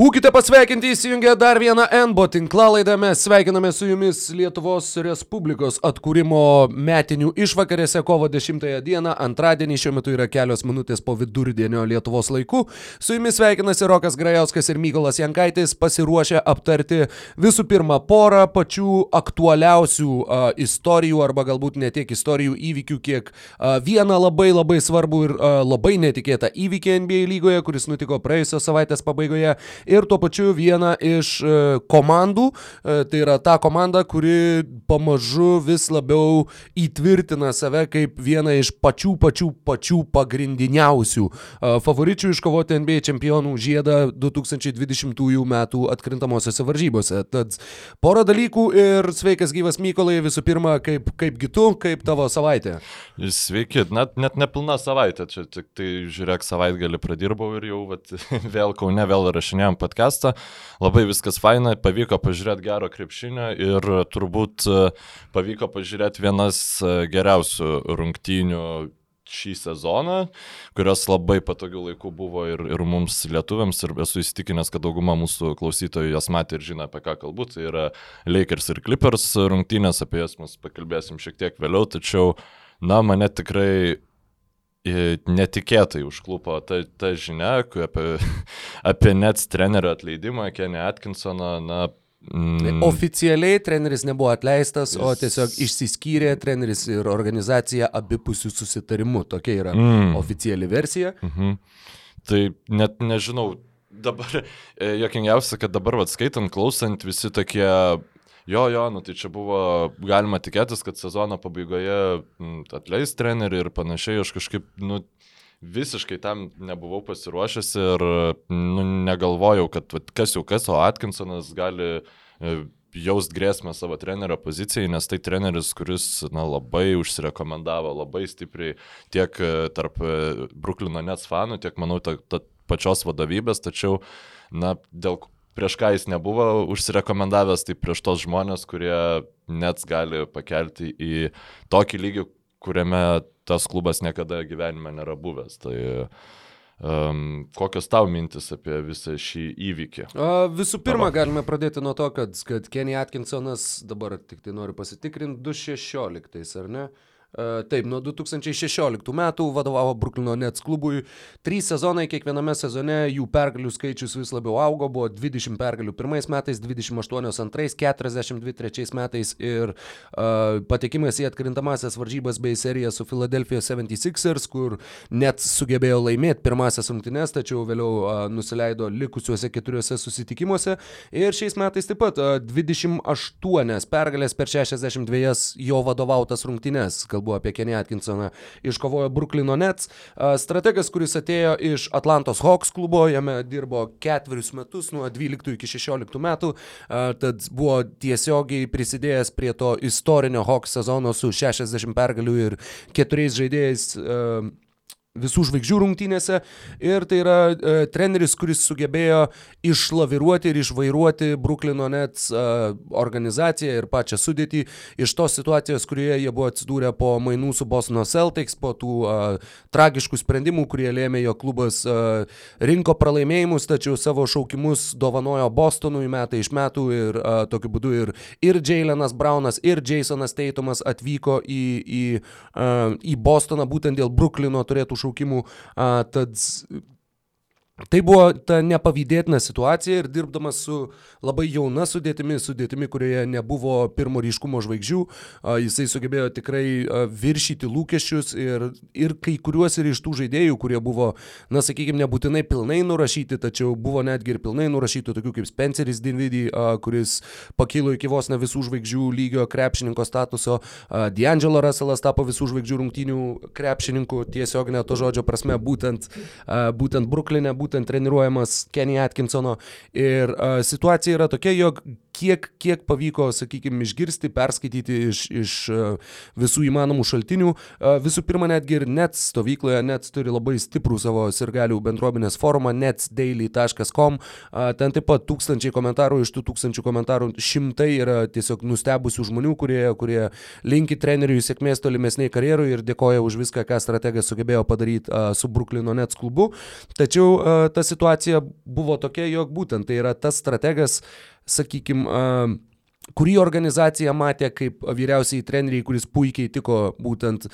Būkite pasveikinti įsijungę dar vieną NBO tinklalaidą. Mes sveikiname su jumis Lietuvos Respublikos atkūrimo metinių išvakarėse kovo 10 dieną. Antradienį šiuo metu yra kelios minutės po vidurdienio Lietuvos laikų. Su jumis sveikinasi Rokas Grajauskas ir Mykolas Jankaitis pasiruošę aptarti visų pirma porą pačių aktualiausių a, istorijų arba galbūt ne tiek istorijų įvykių, kiek a, vieną labai labai svarbų ir a, labai netikėtą įvykį NBA lygoje, kuris nutiko praėjusios savaitės pabaigoje ir tuo pačiu vieną iš e, komandų, e, tai yra ta komanda, kuri pamažu vis labiau įtvirtina save kaip vieną iš pačių pačių pačių pagrindiniausių e, favoričių iškovoti NBA čempionų žiedą 2020 m. atkrintamosiose varžybose. Tad porą dalykų ir sveikas gyvas Mykolai visų pirma, kaip, kaip kitu, kaip tavo savaitė. Sveiki, net, net nepilna savaitė, čia tik tai žiūrėk savaitgalį pradirbau ir jau vat, vėl kaune vėl įrašinėjom podcastą, labai viskas faina, pavyko pažiūrėti gero krepšinio ir turbūt e, pavyko pažiūrėti vienas e, geriausių rungtynių šį sezoną, kurios labai patogių laikų buvo ir, ir mums lietuviams, ir esu įsitikinęs, kad dauguma mūsų klausytojų jas matė ir žino, apie ką kalbu. Tai yra Lakers ir Clippers rungtynės, apie jas mes pakalbėsim šiek tiek vėliau, tačiau, na, mane tikrai netikėtai užklupo ta, ta žinia apie, apie Nets trenerio atleidimą, Kenny Atkinsoną, na, Mm. Oficialiai treneris nebuvo atleistas, o tiesiog išsiskyrė treneris ir organizacija abipusių susitarimų. Tokia yra mm. oficiali versija. Mm -hmm. Tai net nežinau, dabar, e, jokingiausia, kad dabar, vad skaitant, klausant, visi tokie Jo, jo, nu tai čia buvo galima tikėtis, kad sezono pabaigoje atleis trenerių ir panašiai, aš kažkaip, nu, visiškai tam nebuvau pasiruošęs ir, nu, negalvojau, kad vat, kas jau kas, o Atkinsonas gali e, jaust grėsmę savo trenerio pozicijai, nes tai treneris, kuris na, labai užsirekomendavo, labai stipriai tiek e, tarp e, Bruklino Nets fanų, tiek, manau, ta, ta pačios vadovybės, tačiau, na, dėl prieš ką jis nebuvo užsirekomendavęs, tai prieš tos žmonės, kurie net gali pakelti į tokį lygį, kuriame tas klubas niekada gyvenime nėra buvęs. Tai um, kokios tau mintis apie visą šį įvykį? A, visų pirma, Tavo. galime pradėti nuo to, kad, kad Kenny Atkinsonas, dabar tik tai noriu pasitikrinti, 216, ar ne? Taip, nuo 2016 metų vadovavo Bruklino Nets klubui. Trys sezonai, kiekviename sezone jų pergalių skaičius vis labiau augo, buvo 20 pergalių pirmais metais, 28 antrais, 42 trečiais metais ir uh, patekimas į atkrintamasias varžybas bei seriją su Philadelphia 76ers, kur Nets sugebėjo laimėti pirmasias rungtynes, tačiau vėliau uh, nusileido likusiuose keturiuose susitikimuose. Ir šiais metais taip pat uh, 28 pergalės per 62 jo vadovautas rungtynes. Kalbu apie Kenny Atkinsoną, iškovojo Bruklino Nets. Strategas, kuris atėjo iš Atlantos Hawks klubo, jame dirbo ketverius metus, nuo 12 iki 16 metų, tad buvo tiesiogiai prisidėjęs prie to istorinio Hawks sezono su 60 pergalių ir keturiais žaidėjais visų žvaigždžių rungtynėse. Ir tai yra e, treneris, kuris sugebėjo išlaviruoti ir išvairuoti Bruklino Nets e, organizaciją ir pačią sudėtį. Iš tos situacijos, kurioje jie buvo atsidūrę po mainų su Bostono Celtics, po tų e, tragiškų sprendimų, kurie lėmė jo klubas e, rinko pralaimėjimus, tačiau savo šaukimus dovanojo Bostonui metai iš metų ir e, tokiu būdu ir, ir Jailenas Braunas, ir Jasonas Teitumas atvyko į, į, e, į Bostoną būtent dėl Bruklino turėtų šaukimų, tad Tai buvo ta nepavydėtina situacija ir dirbdamas su labai jauna sudėtimi, sudėtimi, kurioje nebuvo pirmo ryškumo žvaigždžių, jisai sugebėjo tikrai viršyti lūkesčius ir, ir kai kuriuos ir iš tų žaidėjų, kurie buvo, na sakykime, nebūtinai pilnai nurašyti, tačiau buvo netgi ir pilnai nurašyti, tokių kaip Spenceris Dinvidy, kuris pakilo iki vos ne visų žvaigždžių lygio krepšininko statuso, D'Angelo Russellas tapo visų žvaigždžių rungtynių krepšininku, tiesiog ne to žodžio prasme, būtent, būtent Bruklinė, būtent būtent treniruojamas Kenny Atkinsono. Ir uh, situacija yra tokia, jog kiek, kiek pavyko, sakykime, išgirsti, perskaityti iš, iš visų įmanomų šaltinių. Visų pirma, netgi ir net stovykloje, net turi labai stiprų savo sirgalių bendruomenės forumą, netsdaily.com. Ten taip pat tūkstančiai komentarų, iš tų tūkstančių komentarų šimtai yra tiesiog nustebusių žmonių, kurie, kurie linki treneriui sėkmės tolimesniai karjerui ir dėkoja už viską, ką strategas sugebėjo padaryti su Bruklino Nets klubu. Tačiau ta situacija buvo tokia, jog būtent tai yra tas strategas, sakykime, kurį organizacija matė kaip vyriausiai treneriai, kuris puikiai tiko būtent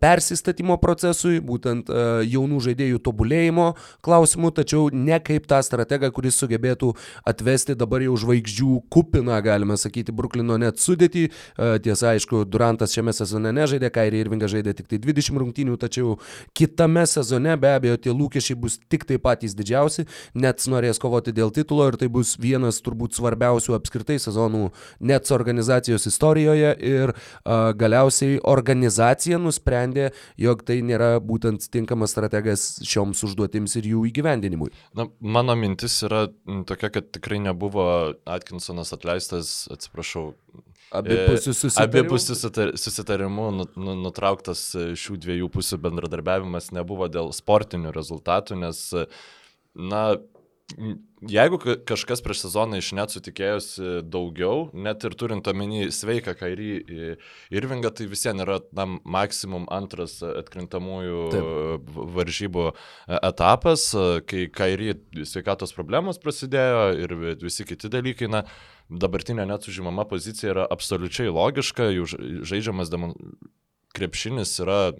persistatymo procesui, būtent jaunų žaidėjų tobulėjimo klausimų, tačiau ne kaip tą strategą, kuris sugebėtų atvesti dabar jau žvaigždžių kupiną, galime sakyti, Bruklino net sudėtį. Tiesa, aišku, Durantas šiame sezone nežaidė, Kairį Irvinga žaidė tik tai 20 rungtynių, tačiau kitame sezone be abejo tie lūkesčiai bus tik tai patys didžiausi, net norės kovoti dėl titulo ir tai bus vienas turbūt svarbiausių apskritai sezonų Nets organizacijos istorijoje ir a, galiausiai organizacija nusprendė, jog tai nėra būtent tinkamas strategas šioms užduotims ir jų įgyvendinimui. Na, mano mintis yra tokia, kad tikrai nebuvo Atkinsonas atleistas, atsiprašau, Abipusių e, susitarimų. Abipusių susitarimų nu, nutrauktas šių dviejų pusių bendradarbiavimas nebuvo dėl sportinių rezultatų, nes, na, Jeigu kažkas prieš sezoną iš net sutikėjosi daugiau, net ir turint omeny sveiką Kairį Irvingą, tai vis vien yra na, maksimum antras atkrintamųjų Taip. varžybų etapas, kai Kairį sveikatos problemos prasidėjo ir visi kiti dalykai, na, dabartinė net užimama pozicija yra absoliučiai logiška, jų žaidžiamas demon... krepšinis yra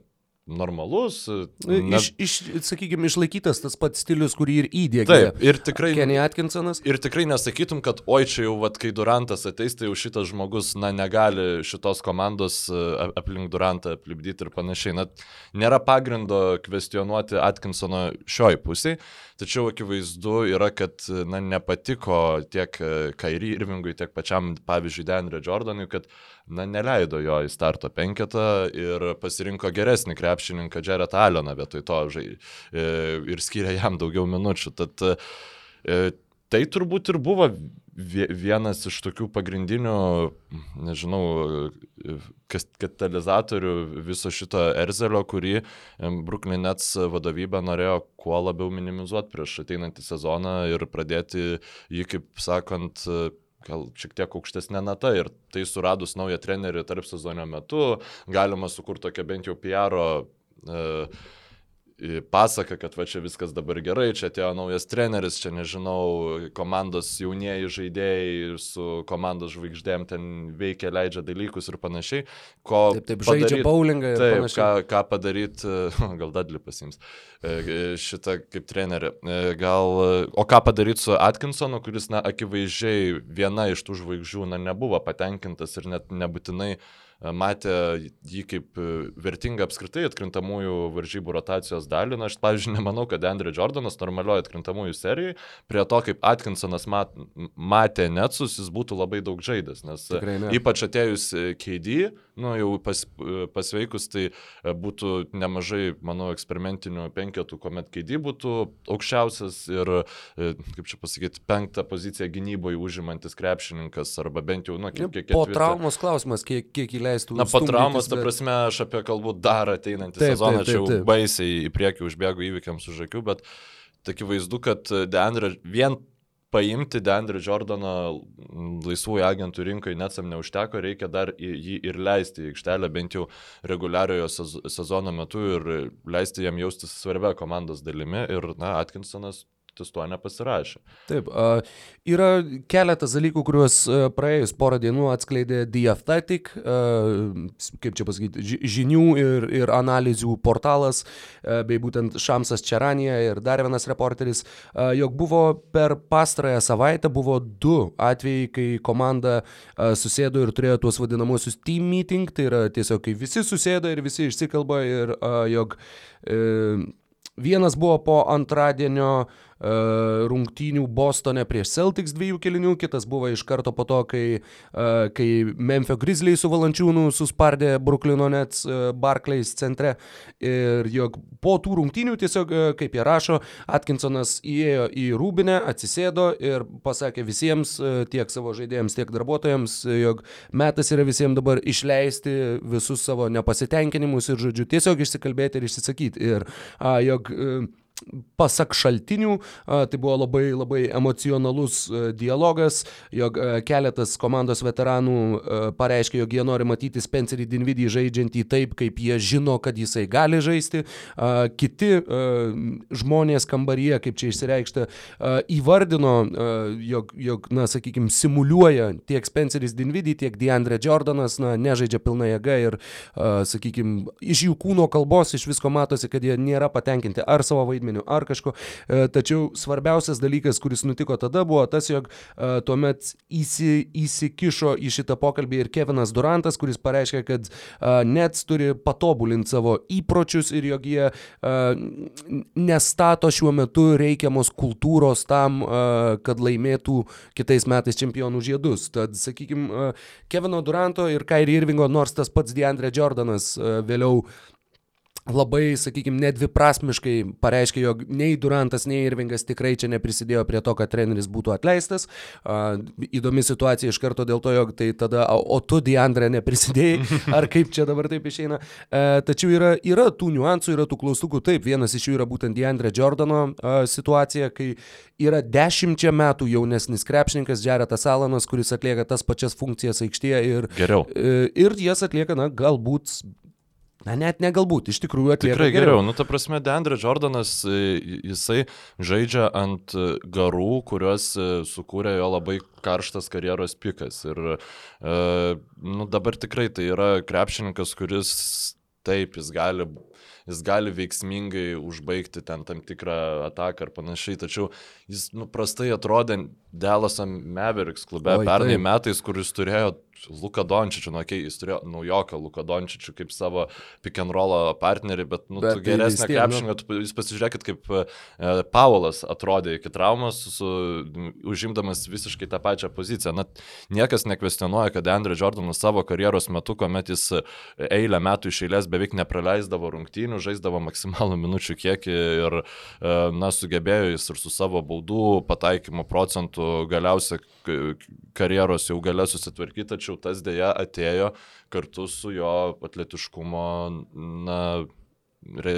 normalus. Ne... Iš, iš, sakykime, išlaikytas tas pats stilius, kurį ir įdėgė. Taip, ir tikrai. Kenny Atkinsonas. Ir tikrai nesakytum, kad oi čia jau, vat, kai Durantas ateis, tai jau šitas žmogus, na, negali šitos komandos e, aplink Durantą aplipdyti ir panašiai. Na, nėra pagrindo kvestionuoti Atkinsono šioj pusiai, tačiau akivaizdu yra, kad, na, nepatiko tiek Kairi Irvingui, tiek pačiam, pavyzdžiui, Denrio Jordanui, kad, na, neleido jo į starto penketą ir pasirinko geresnį krepšininką Jared Alleną vietoj to žai, e, ir skiria jam daugiau minučių. Tad e, tai turbūt ir buvo vienas iš tokių pagrindinių, nežinau, katalizatorių viso šito Erzelio, kurį Brooklyn Nets vadovybė norėjo kuo labiau minimizuoti prieš ateinantį sezoną ir pradėti jį, kaip sakant, gal šiek tiek aukštesnė nata ir tai suradus naują trenerį tarp sezono metu galima sukurti tokią bent jau PR e, pasaka, kad va čia viskas dabar gerai, čia atėjo naujas treneris, čia nežinau, komandos jaunieji žaidėjai su komandos žvaigždėm ten veikia, leidžia dalykus ir panašiai. Ko taip, taip, padaryt, žaidžia bowlingą taip, panašiai. Ką, ką padaryti, gal Dadli pasims e, šitą kaip trenerį. E, gal, o ką padaryti su Atkinsonu, kuris, na, akivaizdžiai viena iš tų žvaigždžių, na, nebuvo patenkintas ir net nebūtinai uh, matė jį kaip e, vertingą apskritai atkrintamųjų varžybų rotacijos dalį. Na, aš, pavyzdžiui, nemanau, kad Andrew Jordanas normalioje atkrintamųjų serijai prie to, kaip Atkinsonas mat, matė Netsus, jis būtų labai daug žaidęs, nes ypač atėjus e, KD, nu, jau pas, e, pasveikus, tai būtų nemažai, manau, eksperimentinių penketų, kuomet KD būtų aukščiausias ir, kaip čia pasakyti, penktą poziciją gynyboje užimantis krepšininkas, arba bent jau, na, kiek, kiek po traumos klausimas, kiek, kiek įleidžia leistų. Na, po traumos, bet... ta prasme, aš apie kalbu dar ateinantį taip, sezoną, taip, taip, taip. čia jau baisiai į priekį užbėgu įvykiams už akių, bet akivaizdu, kad Deandre vien paimti Deandre Jordaną laisvųjų agentų rinkai netsam neužteko, reikia dar jį ir leisti į aikštelę bent jau reguliariojo sezono metu ir leisti jam jaustis svarbia komandos dalimi ir, na, Atkinsonas ties tuo nepasirašė. Taip, uh, yra keletas dalykų, kuriuos uh, praėjus porą dienų atskleidė The Athletic, uh, kaip čia pasakyti, žinių ir, ir analizių portalas, uh, bei būtent Šamsas Čeranija ir dar vienas reporteris, uh, jog buvo per pastarąją savaitę buvo du atvejai, kai komanda uh, susėdo ir turėjo tuos vadinamosius team meeting, tai yra tiesiog, kai visi susėdo ir visi išsikalba ir uh, jog uh, Vienas buvo po antradienio rungtynių Bostone prieš Celtics dviejų kelinių, kitas buvo iš karto po to, kai, kai Memphis Grizzliai su Valančiūnu suspardė Bruklino Nets Barclays centre ir jog po tų rungtynių tiesiog, kaip jie rašo, Atkinsonas įėjo į rūbinę, atsisėdo ir pasakė visiems, tiek savo žaidėjams, tiek darbuotojams, jog metas yra visiems dabar išleisti visus savo nepasitenkinimus ir, žodžiu, tiesiog išsikalbėti ir išsisakyti. Ir a, jog e, pasak šaltinių, tai buvo labai labai emocionalus dialogas, jog keletas komandos veteranų pareiškė, jog jie nori matyti Spencerį Dinvidį žaidžiantį taip, kaip jie žino, kad jisai gali žaisti. Kiti žmonės kambaryje, kaip čia išsireikšta, įvardino, jog, jog na, sakykime, simuliuoja tiek Spenceris Dinvidį, tiek Deandre Jordanas, na, nežaidžia pilna jėga ir, sakykime, iš jų kūno kalbos, iš visko matosi, kad jie nėra patenkinti ar savo vaidmenį vaidmeniu ar kažko. E, tačiau svarbiausias dalykas, kuris nutiko tada, buvo tas, jog e, tuomet įsi, įsikišo į šitą pokalbį ir Kevinas Durantas, kuris pareiškė, kad e, Nets turi patobulinti savo įpročius ir jog jie nestato šiuo metu reikiamos kultūros tam, kad laimėtų kitais metais čempionų žiedus. Tad, sakykime, Kevino Duranto ir Kairi Irvingo, nors tas pats Deandre Jordanas vėliau labai, sakykime, nedviprasmiškai pareiškė, jog nei Durantas, nei Irvingas tikrai čia neprisidėjo prie to, kad treneris būtų atleistas. Uh, įdomi situacija iš karto dėl to, jog tai tada, o tu, Diandre, neprisidėjai, ar kaip čia dabar taip išeina. Uh, tačiau yra, yra tų niuansų, yra tų klaustukų. Taip, vienas iš jų yra būtent Diandre Jordano uh, situacija, kai yra dešimčia metų jaunesnis krepšininkas Jaretas Alanas, kuris atlieka tas pačias funkcijas aikštėje ir, Geriau. Uh, ir jas atlieka, na, galbūt Na net negalbūt, iš tikrųjų atlieka. Tikrai geriau. geriau. Nu, ta prasme, Deandre Jordanas, e, jisai žaidžia ant e, garų, kuriuos e, sukūrė jo labai karštas karjeros pikas. Ir nu, dabar tikrai tai yra krepšininkas, kuris taip, jis gali jis gali veiksmingai užbaigti ten tam tikrą ataką ar panašiai, tačiau jis nu, prastai atrodė Delas Mavericks klube Oi, pernai taip. metais, kuris turėjo Luka Dončičių, nu, okay, jis turėjo naujoką Luka Dončičių kaip savo pick and roll partnerį, bet, nu, bet tai geresnė krepšinė, nu... jūs pasižiūrėkit, kaip e, Paulas atrodė iki traumos, su, užimdamas visiškai tą pačią poziciją. Na, niekas nekvestionuoja, kad Andrew Jordanas savo karjeros metu, kuomet jis eilę metų iš eilės beveik nepraleisdavo rungtynių, žaisdavo maksimalų minučių kiekį ir, e, na, sugebėjo jis ir su savo baudų pataikymo procentu galiausiai karjeros jau gale susitvarkyti, tačiau tas dėja atėjo kartu su jo atletiškumo, na, re,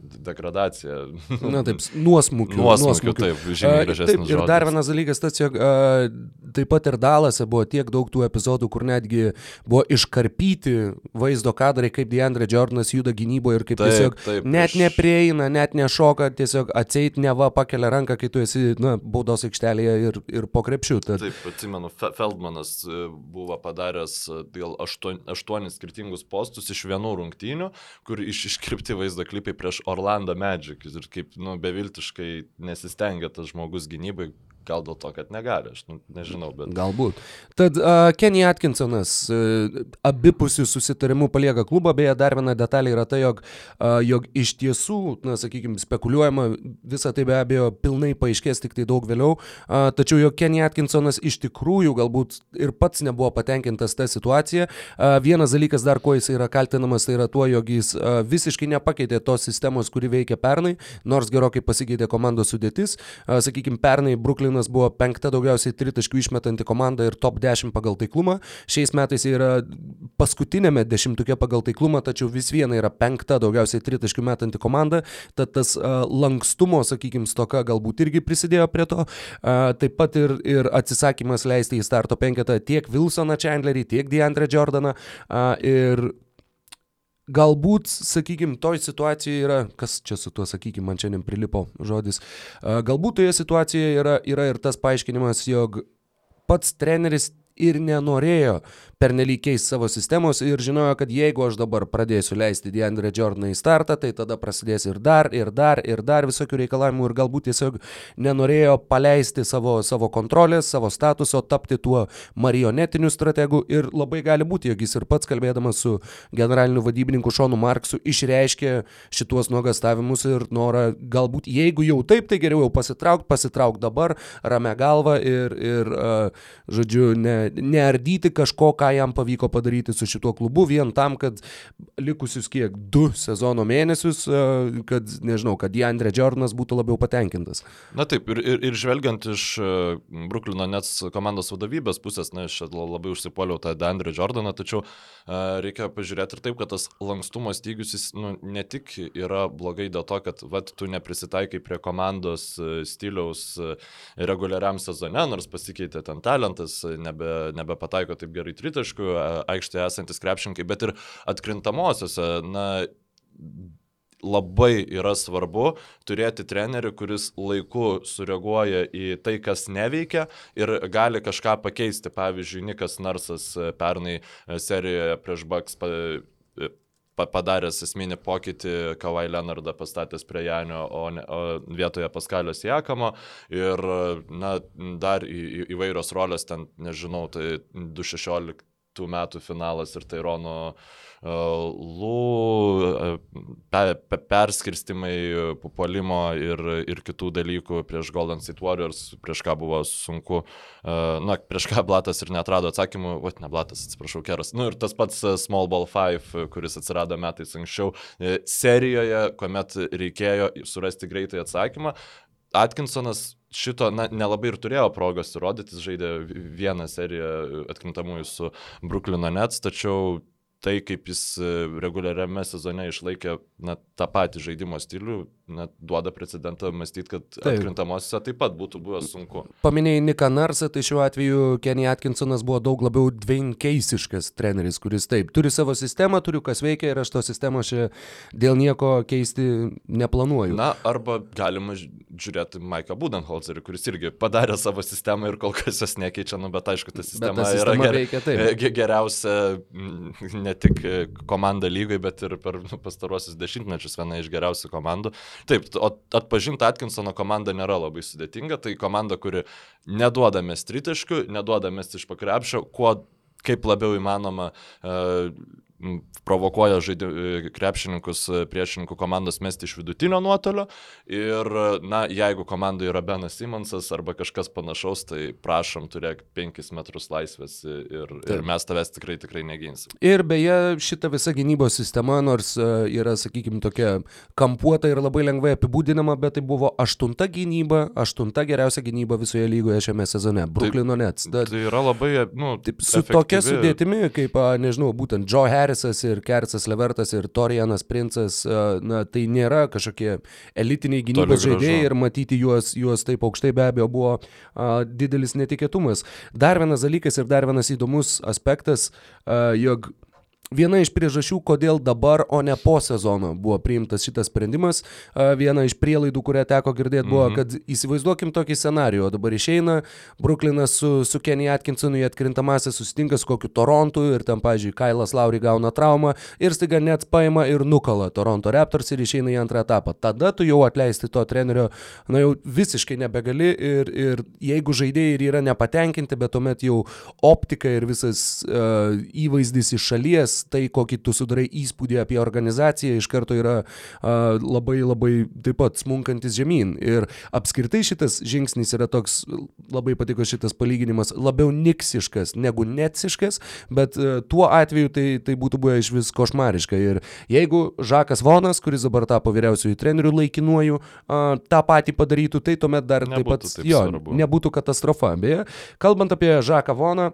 degradacija. Na taip, nuosmukiu. Nuosmukiu, taip, žymiai gražesnis. Taip, ir žodis. dar vienas dalykas tas, jog uh, taip pat ir Dalase buvo tiek daug tų epizodų, kur netgi buvo iškarpyti vaizdo kadrai, kaip Deandre Jordanas juda gynyboje ir kaip taip, tiesiog taip, net aš... neprieina, net nešoka, tiesiog atseit neva pakelia ranką, kai tu esi na, baudos aikštelėje ir, ir po krepšių. Tad... Taip, atsimenu, Feldmanas e, buvo padaręs dėl e, aštuon, aštuonis skirtingus postus iš vienų rungtynių, kur iš iškripti vaizdo klipai prieš Orlando Magic ir kaip nu, beviltiškai nesistengia tas žmogus gynybai, Gal dėl to, kad negali, aš nu, nežinau, bet. Galbūt. Tad uh, Kenny Atkinsonas uh, abipusių susitarimų palieka klubą, beje, dar viena detalė yra ta, jog, uh, jog iš tiesų, na, sakykime, spekuliuojama, visa tai be abejo pilnai paaiškės tik tai daug vėliau, uh, tačiau jog Kenny Atkinsonas iš tikrųjų galbūt ir pats nebuvo patenkintas tą situaciją. Uh, vienas dalykas dar, kuo jis yra kaltinamas, tai yra tuo, jog jis uh, visiškai nepakeitė tos sistemos, kuri veikia pernai, nors gerokai pasikeitė komandos sudėtis. Uh, sakykime, pernai Brooklyn Bruklinas buvo penkta daugiausiai tritaškių išmetanti komanda ir top 10 pagal taiklumą. Šiais metais jie yra paskutinėme dešimtuke pagal taiklumą, tačiau vis viena yra penkta daugiausiai tritaškių metanti komanda. Tad tas uh, lankstumo, sakykime, stoka galbūt irgi prisidėjo prie to. Uh, taip pat ir, ir atsisakymas leisti į starto penketą tiek Wilsoną Chandlerį, tiek Deandre Jordaną. Uh, ir galbūt, sakykime, toj situacijoje yra, kas čia su tuo, sakykime, man šiandien prilipo žodis, galbūt toje situacijoje yra, yra ir tas paaiškinimas, jog pats treneris ir nenorėjo pernelyg keisti savo sistemos ir žinojo, kad jeigu aš dabar pradėsiu leisti Deandre Jordaną į startą, tai tada prasidės ir dar, ir dar, ir dar visokių reikalavimų ir galbūt tiesiog nenorėjo paleisti savo, savo kontrolės, savo statuso, tapti tuo marionetiniu strategu ir labai gali būti, jog jis ir pats kalbėdamas su generaliniu vadybininku Šonu Marksu išreiškė šituos nuogastavimus ir norą galbūt, jeigu jau taip, tai geriau jau pasitraukti, pasitraukti dabar, ramę galvą ir, ir žodžiu, ne, neardyti kažko, ką jam pavyko padaryti su šituo klubu, vien tam, kad likusius kiek du sezono mėnesius, e, kad, nežinau, kad Jandre Jordanas būtų labiau patenkintas. Na taip, ir, ir, ir žvelgiant iš e, Bruklino Nets komandos vadovybės pusės, na, aš labai užsipoliau tą Dandre Jordaną, tačiau uh, reikia pažiūrėti ir taip, kad tas lankstumo stygius, jis nu, ne tik yra blogai dėl to, kad vat, tu neprisitaikai prie komandos stiliaus reguliariam sezone, nors pasikeitė ten talentas, nebe, nebepataiko taip gerai tritaškų aikštėje esantis krepšininkai, bet ir atkrintamosiose, na, labai yra svarbu turėti trenerių, kuris laiku sureaguoja į tai, kas neveikia ir gali kažką pakeisti. Pavyzdžiui, Nikas Narsas pernai serijoje prieš Baks padaręs esminį pokytį, Kawai Leonardą pastatęs prie Janio, o, ne, o vietoje Paskalio Siekamo ir na, dar į, į, įvairios rolės, ten nežinau, tai 216 metų finalas ir Tairono uh, Lū, pe, pe, perskirstimai, puolimo ir, ir kitų dalykų prieš Golden State Warriors, prieš ką buvo sunku, uh, na, prieš ką Blatas ir netrado atsakymų, o ne Blatas, atsiprašau, Keras. Nu ir tas pats Small Ball 5, kuris atsirado metais anksčiau serijoje, kuomet reikėjo surasti greitai atsakymą. Atkinsonas šito na, nelabai ir turėjo progos įrodyti, žaidė vieną seriją atkrintamųjų su Bruklino Nets, tačiau tai, kaip jis e, reguliariame sezone išlaikė na, tą patį žaidimo stilių, na, duoda precedentą mąstyti, kad taip. atkrintamosiose taip pat būtų buvę sunku. Paminėjai Niką Narsą, tai šiuo atveju Kenny Atkinsonas buvo daug labiau dveinkeisiškas treneris, kuris taip, turi savo sistemą, turiu kas veikia ir aš to sistemos čia dėl nieko keisti neplanuoju. Na, arba galima žiūrėti Maiką Budenholzerį, kuris irgi padarė savo sistemą ir kol kas jos nekeičia, nu, bet aišku, ta sistema, ta sistema yra ger, veikia, taip. geriausia ne tik komanda lygai, bet ir per nu, pastaruosius dešimtmečius viena iš geriausių komandų. Taip, atpažinti Atkinsono komandą nėra labai sudėtinga, tai komanda, kuri neduoda mes tritaškių, neduoda mes iš pakrepšio, kuo kaip labiau įmanoma uh, provokuoja žaidė, e, krepšininkus e, priešininkų komandos mesti iš vidutinio nuotolio ir, na, jeigu komandoje yra Benas Simonsas arba kažkas panašaus, tai prašom turėk 5 metrus laisvės ir, ir mes tavęs tikrai tikrai neginsim. Ir beje, šita visa gynybos sistema, nors e, yra, sakykime, tokia kampuota ir labai lengvai apibūdinama, bet tai buvo aštunta gynyba, aštunta geriausia gynyba visoje lygoje šiame sezone, Bruklino Nets. Tai, tai yra labai, nu, taip, su efektyvi. tokia sudėtimi, kaip, nežinau, būtent Joe Harris Harisas ir Kercas Levertas ir Torianas Princas, na, tai nėra kažkokie elitiniai gynybos žaidėjai ir matyti juos, juos taip aukštai be abejo buvo a, didelis netikėtumas. Dar vienas dalykas ir dar vienas įdomus aspektas, a, jog Viena iš priežasčių, kodėl dabar, o ne po sezono buvo priimtas šitas sprendimas, viena iš prielaidų, kurią teko girdėti, buvo, mm -hmm. kad įsivaizduokim tokį scenarijų, dabar išeina Brooklynas su, su Kenny Atkinsonu į atkrintamąsią susitinka su kokiu Torontu ir ten, pažiūrėjau, Kailas Lauri gauna traumą ir staiga net paima ir nukala Toronto Raptors ir išeina į antrą etapą. Tada tu jau atleisti to trenerio, na jau visiškai nebegali ir, ir jeigu žaidėjai ir yra nepatenkinti, bet tuomet jau optika ir visas uh, įvaizdis iš šalies tai, kokį tu sudarai įspūdį apie organizaciją, iš karto yra a, labai labai taip pat smunkantis žemyn. Ir apskritai šitas žingsnis yra toks, labai patiko šitas palyginimas, labiau niksiškas negu netsiškas, bet a, tuo atveju tai, tai būtų buvę iš vis košmariška. Ir jeigu Žakas Vonas, kuris dabar tapo vyriausiųjų trenerių laikinuoju, a, tą patį padarytų, tai tuomet dar nebūtų taip pat taip jo, svarbu. nebūtų katastrofa. Beje, kalbant apie Žaką Voną,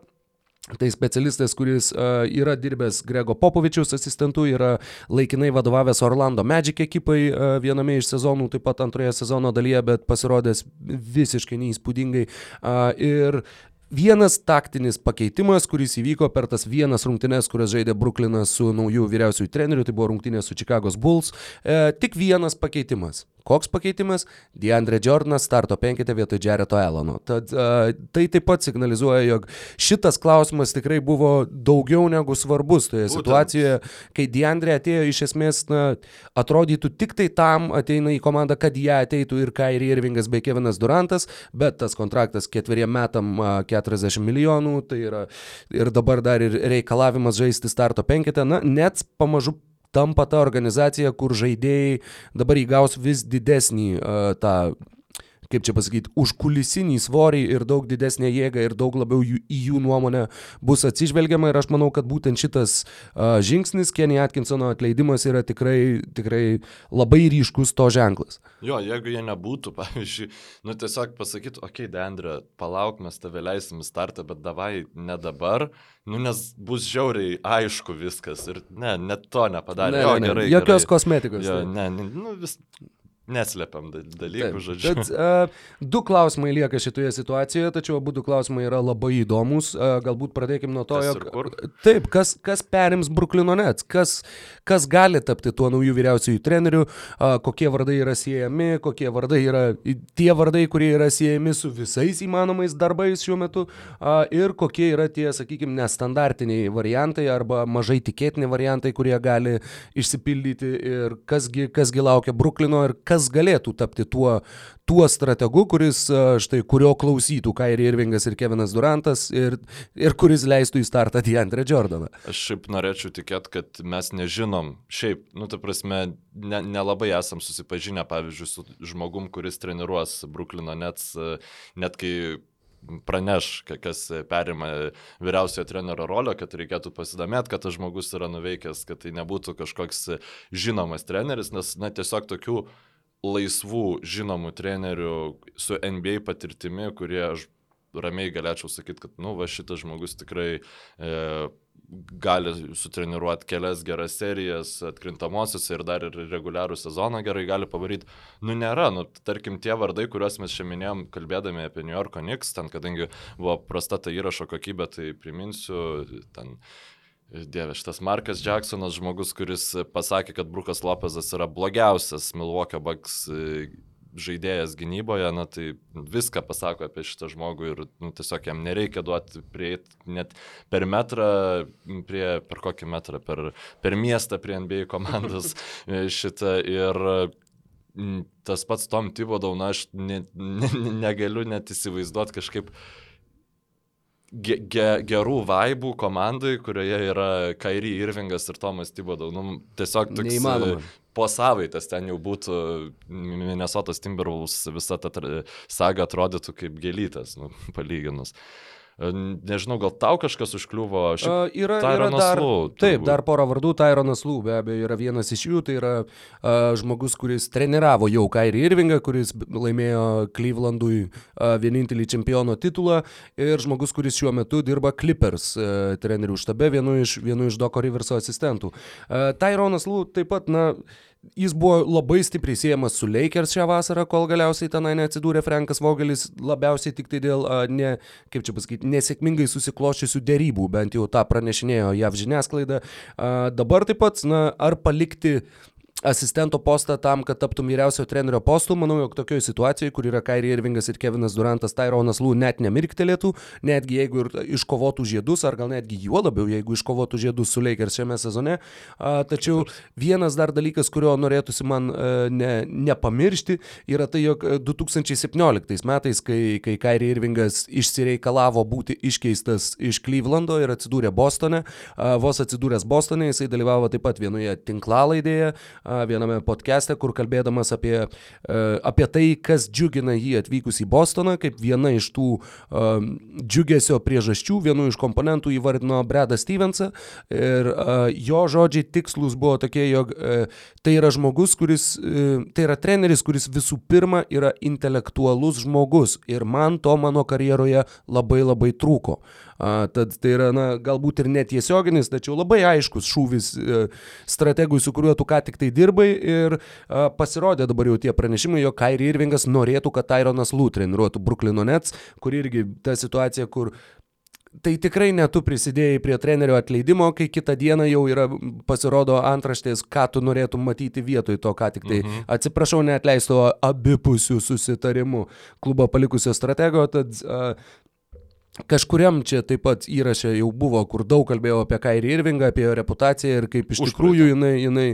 Tai specialistas, kuris uh, yra dirbęs Grego Popovičiaus asistentu, yra laikinai vadovavęs Orlando Magic ekipai uh, viename iš sezonų, taip pat antroje sezono dalyje, bet pasirodęs visiškai neįspūdingai. Uh, ir Vienas taktinis pakeitimas, kuris įvyko per tas vienas rungtynes, kurias žaidė Brooklynas su naujų vyriausiųjų treneriu, tai buvo rungtynės su Chicago's Bulls. E, tik vienas pakeitimas. Koks pakeitimas? Deandre Jordanas starto penkite vietoj Jareto Elono. Tad uh, tai taip pat signalizuoja, jog šitas klausimas tikrai buvo daugiau negu svarbus toje Būtent. situacijoje, kai Deandre atėjo iš esmės, na, atrodytų tik tai tam ateina į komandą, kad ją ateitų ir Kairi Irvingas bei Kevinas Durantas, bet tas kontraktas ketveriem metam uh, 40 milijonų, tai yra ir dabar dar ir reikalavimas žaisti starto penkite, na, net pamažu tampa ta organizacija, kur žaidėjai dabar įgaus vis didesnį uh, tą kaip čia pasakyti, užkulisinį svorį ir daug didesnę jėgą ir daug labiau jų, į jų nuomonę bus atsižvelgiama ir aš manau, kad būtent šitas uh, žingsnis, Kenny Atkinsono atleidimas yra tikrai, tikrai labai ryškus to ženklas. Jo, jeigu jie nebūtų, pavyzdžiui, nu tiesiog pasakytų, okei, okay, Dendra, palauk, mes tave leisim į startą, bet davai ne dabar, nu nes bus žiauriai aišku viskas ir ne, net to nepadarė. Ne, jo, ne, gerai. Jokios gerai. kosmetikos. Jo, tai. ne, ne, nu vis Neslepiam dalykų, žodžiu. Bet, uh, du klausimai lieka šitoje situacijoje, tačiau abu du klausimai yra labai įdomus. Uh, galbūt pradėkime nuo to, jog... Taip, kas, kas perims Bruklino Nets, kas, kas gali tapti tuo naujų vyriausiųjų trenerių, uh, kokie vardai yra siejami, kokie vardai yra tie vardai, kurie yra siejami su visais įmanomais darbais šiuo metu? Uh, ir kokie yra tie, sakykime, nestandartiniai variantai arba mažai tikėtini variantai, kurie gali išsipildyti ir kasgi, kasgi laukia Bruklino ir kas kas galėtų tapti tuo, tuo strategu, kuris, štai, kurio klausytų Kairi Irvingas ir Kevinas Durantas ir, ir kuris leistų į startą Deandre Jordaną. Aš šiaip norėčiau tikėti, kad mes nežinom, šiaip, nu, ta prasme, nelabai ne, ne esam susipažinę, pavyzdžiui, su žmogum, kuris treniruos Bruklino Nets, net kai praneš, kas perima vyriausiojo trenerio rolę, kad reikėtų pasidomėti, kad tas žmogus yra nuveikęs, kad tai nebūtų kažkoks žinomas treneris, nes, na, tiesiog tokių laisvų žinomų trenerių su NBA patirtimi, kurie aš ramiai galėčiau sakyti, kad, nu, va, šitas žmogus tikrai e, gali sutreniruoti kelias geras serijas atkrintamosios ir dar ir reguliarų sezoną gerai gali pavaryti. Nu, nėra, nu, tarkim, tie vardai, kuriuos mes čia minėjom, kalbėdami apie New Yorko Knicks, ten, kadangi buvo prasta ta įrašo kokybė, tai priminsiu, ten Dieve, šitas Markas Jacksonas, žmogus, kuris pasakė, kad Brukas Lopezas yra blogiausias Milwaukee Bucks e, žaidėjas gynyboje, na tai viską pasako apie šitą žmogų ir nu, tiesiog jam nereikia duoti prieiti net per metrą, prie, per kokį metrą, per, per miestą prie NBA komandos e, šitą ir tas pats Tom Tibodau, na aš ne, ne, negaliu net įsivaizduoti kažkaip uh, ge, ge, gerų vaibų komandai, kurioje yra Kairi Irvingas ir Tomas Tibodau. Nu, tiesiog toks Neįmanoma. po savaitės ten jau būtų Minnesotas Timberwolves visa ta saga atrodytų kaip gėlytės, nu, palyginus. Uh, Nežinau, gal tau kažkas užkliuvo? Šiaip, uh, yra, yra dar, Lū, taip, dar pora vardų. Tyronas Lū be abejo yra vienas iš jų. Tai yra uh, žmogus, kuris treniravo jau Kairį Irvingą, kuris laimėjo Clevelandui uh, vienintelį čempiono titulą. Ir žmogus, kuris šiuo metu dirba Clippers uh, trenerių štabe, vienu iš, vienu iš Doko Riverso asistentų. Uh, Tyronas Lū taip pat, na, Jis buvo labai stipriai siejamas su Lakers šią vasarą, kol galiausiai tenai neatsidūrė Frankas Vogelis, labiausiai tik tai dėl, a, ne, kaip čia pasakyti, nesėkmingai susikloščiusių dėrybų, bent jau tą pranešinėjo JAV žiniasklaida. A, dabar taip pat, na, ar palikti asistento postą tam, kad taptum vyriausio trenerio postų. Manau, jog tokioje situacijoje, kur yra Kairi Irvingas ir Kevinas Durantas, Tyronas Lū net nemirktelėtų, netgi jeigu ir iškovotų žiedus, ar gal netgi juo labiau, jeigu iškovotų žiedus su Lakers šiame sezone. A, tačiau vienas dar dalykas, kurio norėtųsi man a, ne, nepamiršti, yra tai, jog 2017 metais, kai, kai Kairi Irvingas išsireikalavo būti iškeistas iš Clevelando ir atsidūrė Bostone, a, vos atsidūręs Bostone, jisai dalyvavo taip pat vienoje tinklalaidėje, viename podcast'e, kur kalbėdamas apie, e, apie tai, kas džiugina jį atvykus į Bostoną, kaip viena iš tų um, džiugesio priežasčių, vienu iš komponentų įvardino Bredą Stevensą ir uh, jo žodžiai tikslus buvo tokie, jog uh, tai yra žmogus, kuris, uh, tai yra treneris, kuris visų pirma yra intelektualus žmogus ir man to mano karjeroje labai labai trūko. A, tad tai yra, na, galbūt ir netiesioginis, tačiau labai aiškus šūvis e, strategui, su kuriuo tu ką tik tai dirbai ir pasirodė dabar jau tie pranešimai, jog Kairi Irvingas norėtų, kad Tyronas Lū treniruotų Bruklino Nets, kur irgi ta situacija, kur tai tikrai netu prisidėjai prie trenerio atleidimo, kai kitą dieną jau yra pasirodo antraštės, ką tu norėtum matyti vietoj to, ką tik tai, mhm. atsiprašau, neatleisto abipusių susitarimų klubo palikusio stratego, tad uh, Kažkuriam čia taip pat įraše jau buvo, kur daug kalbėjau apie Kairį Irvingą, apie jo reputaciją ir kaip iš Užpraitą. tikrųjų jinai, jinai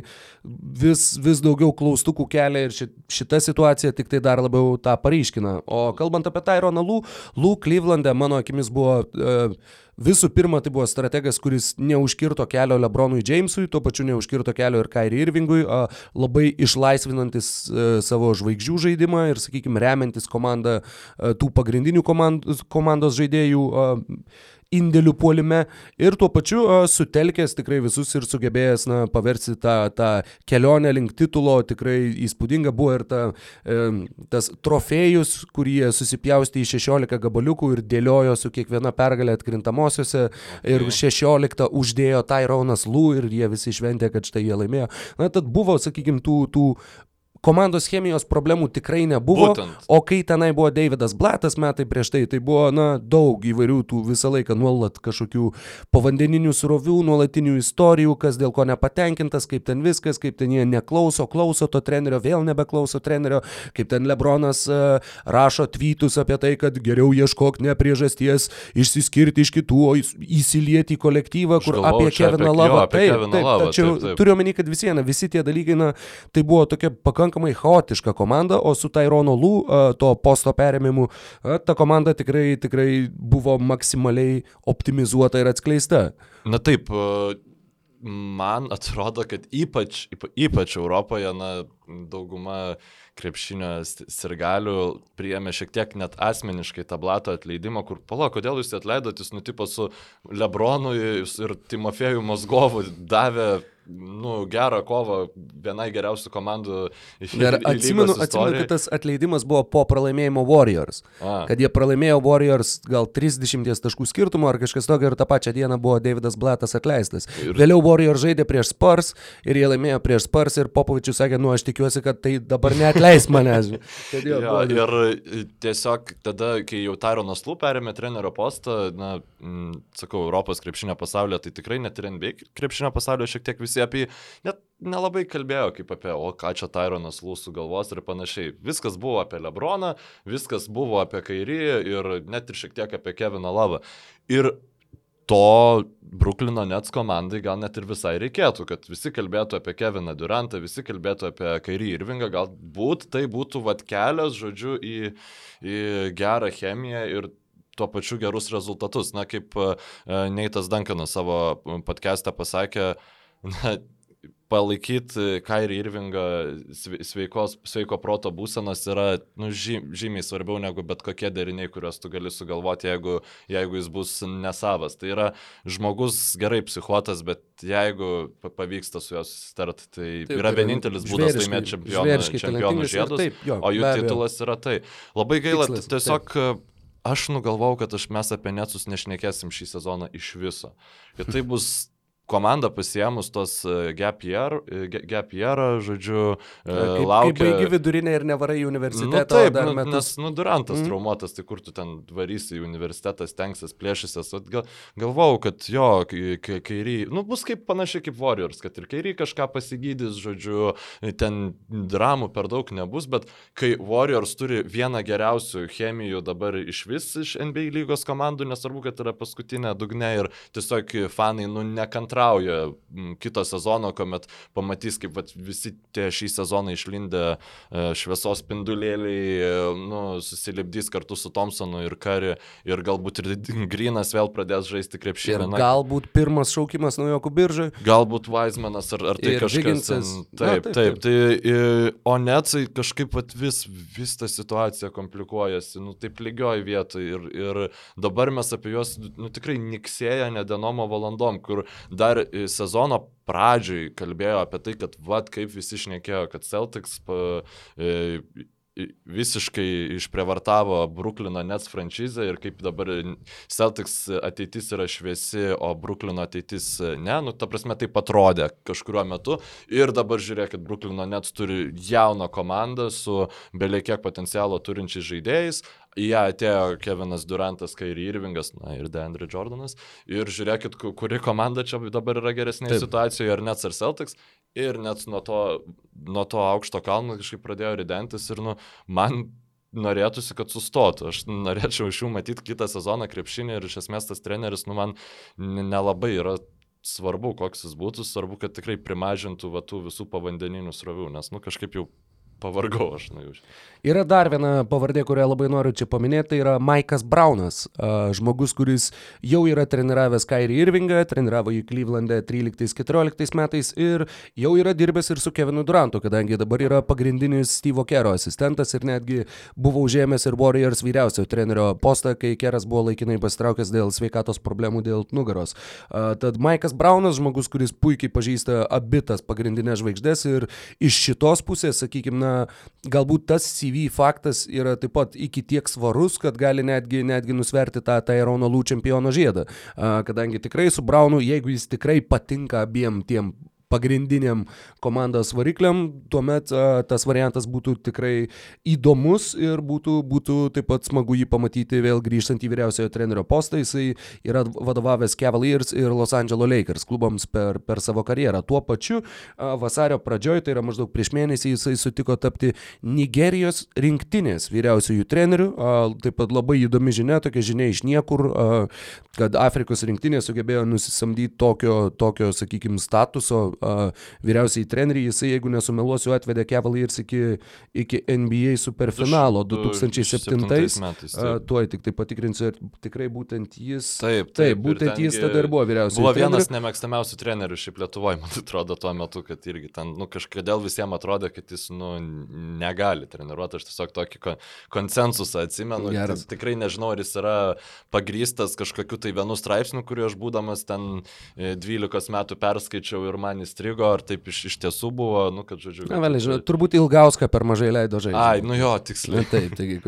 vis, vis daugiau klaustukų kelia ir šita situacija tik tai dar labiau tą pareiškina. O kalbant apie Tyroną Lū, Lū Cleveland'e mano akimis buvo uh, Visų pirma, tai buvo strategas, kuris neužkirto kelio Lebronui Jamesui, tuo pačiu neužkirto kelio ir Kairi Irvingui, labai išlaisvinantis e, savo žvaigždžių žaidimą ir, sakykime, remiantis komandą e, tų pagrindinių komandos, komandos žaidėjų indėlių puolime ir tuo pačiu sutelkęs tikrai visus ir sugebėjęs na, paversti tą, tą kelionę link titulo, tikrai įspūdinga buvo ir ta, e, tas trofėjus, kurie susipjausti į 16 gabaliukų ir dėliojo su kiekviena pergalė atkrintamosiose ir 16 uždėjo Tyronas Lū ir jie visi šventė, kad štai jie laimėjo. Na, tad buvo, sakykime, tų, tų komandos chemijos problemų tikrai nebuvo. Būtent. O kai tenai buvo Davidas Blatas metai prieš tai, tai buvo, na, daug įvairių tų visą laiką nuolat kažkokių povandeninių surovių, nuolatinių istorijų, kas dėl ko nepatenkintas, kaip ten viskas, kaip ten jie neklauso, klauso to trenerio, vėl nebeklauso trenerio, kaip ten Lebronas uh, rašo tweetus apie tai, kad geriau ieškok ne priežasties išsiskirti iš kitų, o įsilieti į kolektyvą, kur galvau, apie Keviną Lavą. Taip, taip, tačiau turiu omeny, kad vis viena, visi tie dalykai, na, tai buvo tokia pakankamai pakankamai chaotiška komanda, o su Tyronu Lū, to posto perėmimu, ta komanda tikrai, tikrai buvo maksimaliai optimizuota ir atskleista. Na taip, man atrodo, kad ypač, ypač Europoje, na, dauguma krepšinio sirgalių priėmė šiek tiek net asmeniškai tą blato atleidimą, kur, pala, kodėl jūs atleidot, jūs nutipo su Lebronu ir Timofėjų Mozgovu davė nu, gerą kovą vienai geriausių komandų iš Ir atsimenu, atsimenu, kad tas atleidimas buvo po pralaimėjimo Warriors. A. Kad jie pralaimėjo Warriors gal 30 taškų skirtumo ar kažkas tokio ir tą pačią dieną buvo Davidas Blatas atleistas. Ir... Vėliau Warriors žaidė prieš Spurs ir jie laimėjo prieš Spurs ir Popovičius sakė, nu aš tikiuosi, kad tai dabar neatleis manęs. jo, jo, ir tiesiog tada, kai jau Tyronas Lū perėmė trenerio postą, na, m, sakau, Europos krepšinio pasaulyje, tai tikrai net ir NBA krepšinio pasaulyje šiek tiek visi visi apie jį net nelabai kalbėjo kaip apie, o ką čia Tyronas Lūsų galvos ir panašiai. Viskas buvo apie Lebroną, viskas buvo apie Kairį ir net ir šiek tiek apie Keviną Lavą. Ir to Bruklino Nets komandai gal net ir visai reikėtų, kad visi kalbėtų apie Keviną Durantą, visi kalbėtų apie Kairį Irvingą, galbūt tai būtų vat kelias, žodžiu, į, į gerą chemiją ir tuo pačiu gerus rezultatus. Na, kaip uh, Neitas Dankanas savo podcast'ą pasakė, uh, na, palaikyti Kairį Irvingą sveikos, sveiko proto būsenos yra nu, žymiai svarbiau negu bet kokie deriniai, kuriuos tu gali sugalvoti, jeigu, jeigu jis bus nesavas. Tai yra žmogus gerai psichuotas, bet jeigu pavyksta su juo susitart, tai taip, yra vienintelis būdas laimėti čempionų, čempionų žiedus, taip, jo, o jų titulas yra tai. Labai gaila, Tikslas, tiesiog taip aš nugalvau, kad aš mes apie Netsus nešnekėsim šį sezoną iš viso. Kad tai bus komanda pasiemus tos e, gap year, e, year žodžiu, e, kaip, laukia. Kaip baigi vidurinę ir nevarai į universitetą. Nu, taip, nu, metus... nes, nu, Durantas mm. traumuotas, tai kur tu ten varysi į universitetą, stengsis, plėšysis. Gal, galvau, kad jo, kairį, nu, bus kaip panašiai kaip Warriors, kad ir kairį kažką pasigydys, žodžiu, ten dramų per daug nebus, bet kai Warriors turi vieną geriausių chemijų dabar iš vis iš NBA lygos komandų, nesvarbu, kad yra paskutinė dugne ir tiesiog fanai, nu, nekantra nekantrauja kito sezono, kuomet pamatys, kaip vat, visi tie šį sezoną išlindę e, šviesos spindulėliai e, nu, susilipdys kartu su Thompsonu ir Kari ir galbūt ir Grinas vėl pradės žaisti krepšinį. Ir galbūt pirmas šaukimas naujokų biržai. Galbūt Weizmanas ar, ar tai ir kažkas. Ten, taip, Na, taip, taip. taip. Tai, o Netsai kažkaip vat, vis, vis ta situacija komplikuojasi, nu taip lygioj vietoje ir, ir dabar mes apie juos nu, tikrai niksėja nedenomo valandom, kur dar dar sezono pradžioj kalbėjo apie tai, kad vad kaip visi šnekėjo, kad Celtics pa, e, visiškai išprievartavo Bruklino Nets franšizę ir kaip dabar Celtics ateitis yra šviesi, o Bruklino ateitis ne, nu ta prasme tai atrodė kažkuriuo metu ir dabar žiūrėkit, Bruklino Nets turi jauną komandą su beliekiek potencialo turinčiais žaidėjais, į ją atėjo Kevinas Durantas, Kairi Irvingas, na ir Deandre Jordanas. Ir žiūrėkit, kuri komanda čia dabar yra geresnėje situacijoje, ar Nets ar Celtics. Ir net nuo to, nuo to aukšto kalno kažkaip pradėjo ridentis ir, nu, man norėtųsi, kad sustotų. Aš norėčiau iš jų matyti kitą sezoną krepšinį ir iš esmės tas treneris, nu, man nelabai yra svarbu, koks jis būtų, svarbu, kad tikrai primažintų va, tų visų povandeninių srovių, nes, nu, kažkaip jau pavargau aš nuo jų. Yra dar viena pavardė, kurią labai noriu čia paminėti, tai yra Maikas Braunas, žmogus, kuris jau yra treniravęs Kairį Irvingą, treniravo jį Klyvlandą 13-14 metais ir jau yra dirbęs ir su Kevinu Durantu, kadangi dabar yra pagrindinis Steve'o Kero asistentas ir netgi buvo užėmęs ir Warriors vyriausio trenerio postą, kai Keras buvo laikinai pasitraukęs dėl sveikatos problemų dėl nugaros. Tad Maikas Braunas, žmogus, kuris puikiai pažįsta abitas pagrindinės žvaigždės ir iš šitos pusės, sakykime, na, galbūt tas CV faktas yra taip pat iki tiek svarus, kad gali netgi, netgi nusverti tą Tairono Lū čempiono žiedą. Kadangi tikrai su Braunu, jeigu jis tikrai patinka abiem tiem pagrindiniam komandos varikliam, tuomet a, tas variantas būtų tikrai įdomus ir būtų, būtų taip pat smagu jį pamatyti vėl grįžtant į vyriausiojo trenerio postą. Jisai yra vadovavęs Cavaliers ir Los Angeles Lakers klubams per, per savo karjerą. Tuo pačiu a, vasario pradžioje, tai yra maždaug prieš mėnesį, jisai sutiko tapti Nigerijos rinktinės vyriausiojų trenerių. A, taip pat labai įdomi žinia, tokia žinia iš niekur, a, kad Afrikos rinktinė sugebėjo nusisamdyti tokio, tokio sakykime, statuso vyriausiai treneriai, jisai, jeigu nesumeluosiu, atvedė Cavaliers iki, iki NBA superfinalo 2007 metais. Tuoj tik tai patikrinsiu, ar tikrai būtent jis. Taip, taip, taip būtent jis tada ir buvo vyriausiai. Buvo vienas trenerių. nemėgstamiausių trenerių šiaip Lietuvoje, man atrodo, tuo metu, kad irgi ten, nu, kažkodėl visiems atrodė, kad jis, nu, negali treniruoti. Aš tiesiog tokį konsensusą atsimenu. Geras. Tikrai nežinau, ar jis yra pagrystas kažkokiu tai vienu straipsniu, kurį aš būdamas ten 12 e, metų perskaičiau ir man jis įstrigo, ar taip iš, iš tiesų buvo, nu, kad žodžiu. Na, vėliau, žinau, turbūt Ilgauską per mažai leido žaisti. Ai, nu jo, tiksliai. Taip, taigi,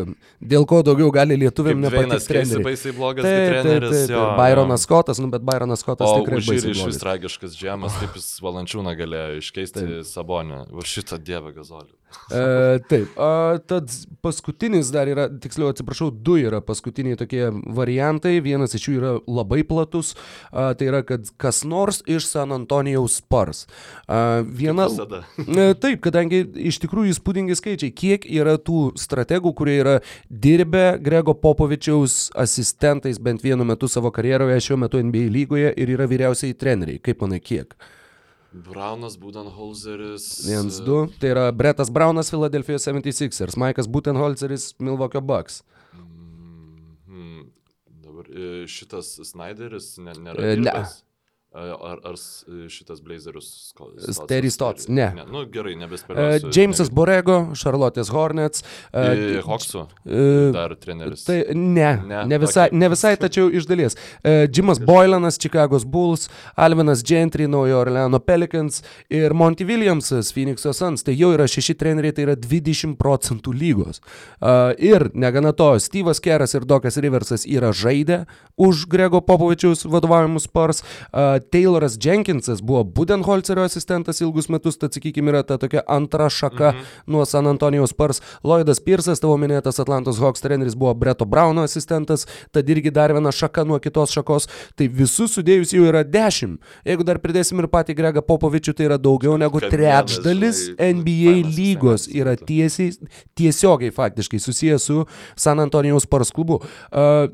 dėl ko daugiau gali lietuviam nepatikti treneriai. Baisiai blogas taip, treneris. Taip, taip, jo, Byronas Scottas, nu, bet Byronas Scottas o, tikrai baisiai. iš vis tragiškas džemas, kaip jis valančiūną galėjo iškeisti Sabonę. Va šitą dievą gazolių. E, taip, a, tad paskutinis dar yra, tiksliau atsiprašau, du yra paskutiniai tokie variantai. Vienas iš jų yra labai platus. A, tai yra, kad kas nors iš San Antonijaus Spurs Wars. Viena. Taip, kadangi iš tikrųjų įspūdingi skaičiai, kiek yra tų strategų, kurie yra dirbę Grego Popovičiaus asistentais bent vienu metu savo karjeroje, šiuo metu NBA lygoje ir yra vyriausiai treneriai. Kaip manai, kiek? Braunas, Budenholzeris. 1-2. Tai yra Bretas Braunas, Philadelphia 76ers, Maikas Budenholzeris, Milwaukee Bucks. Mm -hmm. Dabar e, šitas Snyderis nėra. Ne. Ar, ar šitas blazerius? Terry Stotts, ne. ne. Nu, gerai, nebespėliau. Uh, Jamesas ne... Borego, Charlotte's Hornets. Uh, Hawksų. Uh, dar treneris. Tai ne, ne, ne, visai, okay. ne visai, tačiau iš dalies. Uh, Jimas Boylanas, Chicago's Bulls, Alvinas Gentry, Naujo Orleano Pelicans ir Monty Williamsas, Phoenix'o Suns. Tai jau yra šeši treneriai, tai yra 20 procentų lygos. Uh, ir negana to, Steve'as Keras ir Dokas Riversas yra žaidę už Grego Popovičiaus vadovaujamus Spurs. Uh, Tayloras Jenkinsas buvo Budenholzerio asistentas ilgus metus, tad sakykime yra ta tokia antra šaka mhm. nuo San Antonijaus Spurs. Lloydas Piersas, tavo minėtas Atlantos Hawks treneris, buvo Breto Brauno asistentas, tad irgi dar viena šaka nuo kitos šakos. Tai visus sudėjus jau yra dešimt. Jeigu dar pridėsim ir patį Gregą Popovičių, tai yra daugiau negu trečdalis NBA lygos yra tiesiai, tiesiogiai faktiškai susijęs su San Antonijaus Spurs klubu. Uh,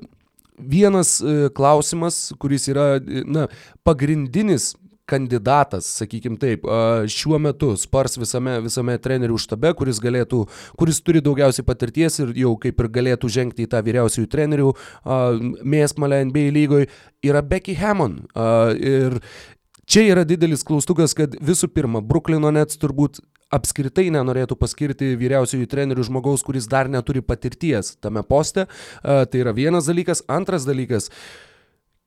vienas e, klausimas, kuris yra na, pagrindinis kandidatas, sakykim taip, šiuo metu Spars visame, visame trenerių štabe, kuris galėtų, kuris turi daugiausiai patirties ir jau kaip ir galėtų žengti į tą vyriausiųjų trenerių mėsmalę NBA lygoje, yra Becky Hammond. Ir čia yra didelis klaustukas, kad visų pirma, Bruklino Nets turbūt apskritai nenorėtų paskirti vyriausiųjų trenerių žmogaus, kuris dar neturi patirties tame poste. Tai yra vienas dalykas. Antras dalykas.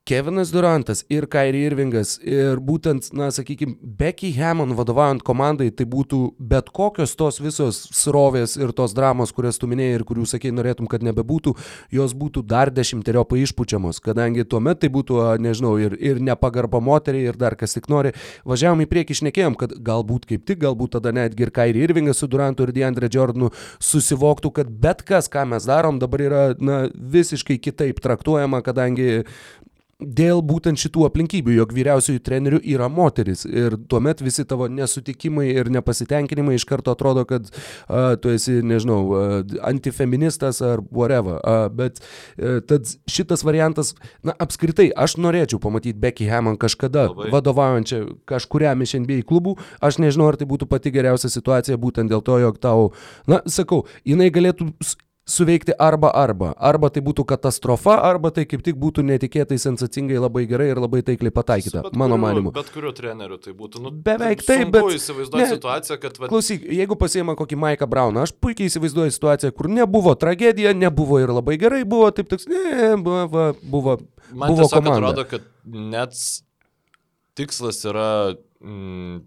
Kevinas Durantas ir Kairi Irvingas ir būtent, na, sakykime, Becky Hammond vadovaujant komandai, tai būtų bet kokios tos visos srovės ir tos dramos, kurias tu minėjai ir kurių sakei norėtum, kad nebebūtų, jos būtų dar dešimteriopai išpučiamos, kadangi tuomet tai būtų, nežinau, ir, ir nepagarba moteriai ir dar kas tik nori. Važiavom į priekį, išnekėjom, kad galbūt kaip tik, galbūt tada netgi ir Kairi Irvingas su Durantu ir Deandre Jordanu susivoktų, kad bet kas, ką mes darom, dabar yra na, visiškai kitaip traktuojama, kadangi dėl būtent šitų aplinkybių, jog vyriausiųjų trenerių yra moteris ir tuomet visi tavo nesutikimai ir nepasitenkinimai iš karto atrodo, kad uh, tu esi, nežinau, uh, antifeministas ar whatever. Uh, bet uh, tad šitas variantas, na, apskritai, aš norėčiau pamatyti Becky Hammond kažkada Labai. vadovaujančią kažkuriam iš NBA klubų. Aš nežinau, ar tai būtų pati geriausia situacija būtent dėl to, jog tau, na, sakau, jinai galėtų suveikti arba arba. Arba tai būtų katastrofa, arba tai kaip tik būtų netikėtai, sensacingai, labai gerai ir labai taikliai pataikyta, mano kuriuo, manimu. Bet kuriuo treneriu tai būtų. Nu, Beveik taip, bet... įsivaizduoju situaciją, kad... Va... Klausyk, jeigu pasiema kokį Maiką Brauną, aš puikiai įsivaizduoju situaciją, kur nebuvo tragedija, nebuvo ir labai gerai, buvo taip toks, ne, buvo, buvo, Man buvo tiesiog komanda. atrodo, kad net tikslas yra mm,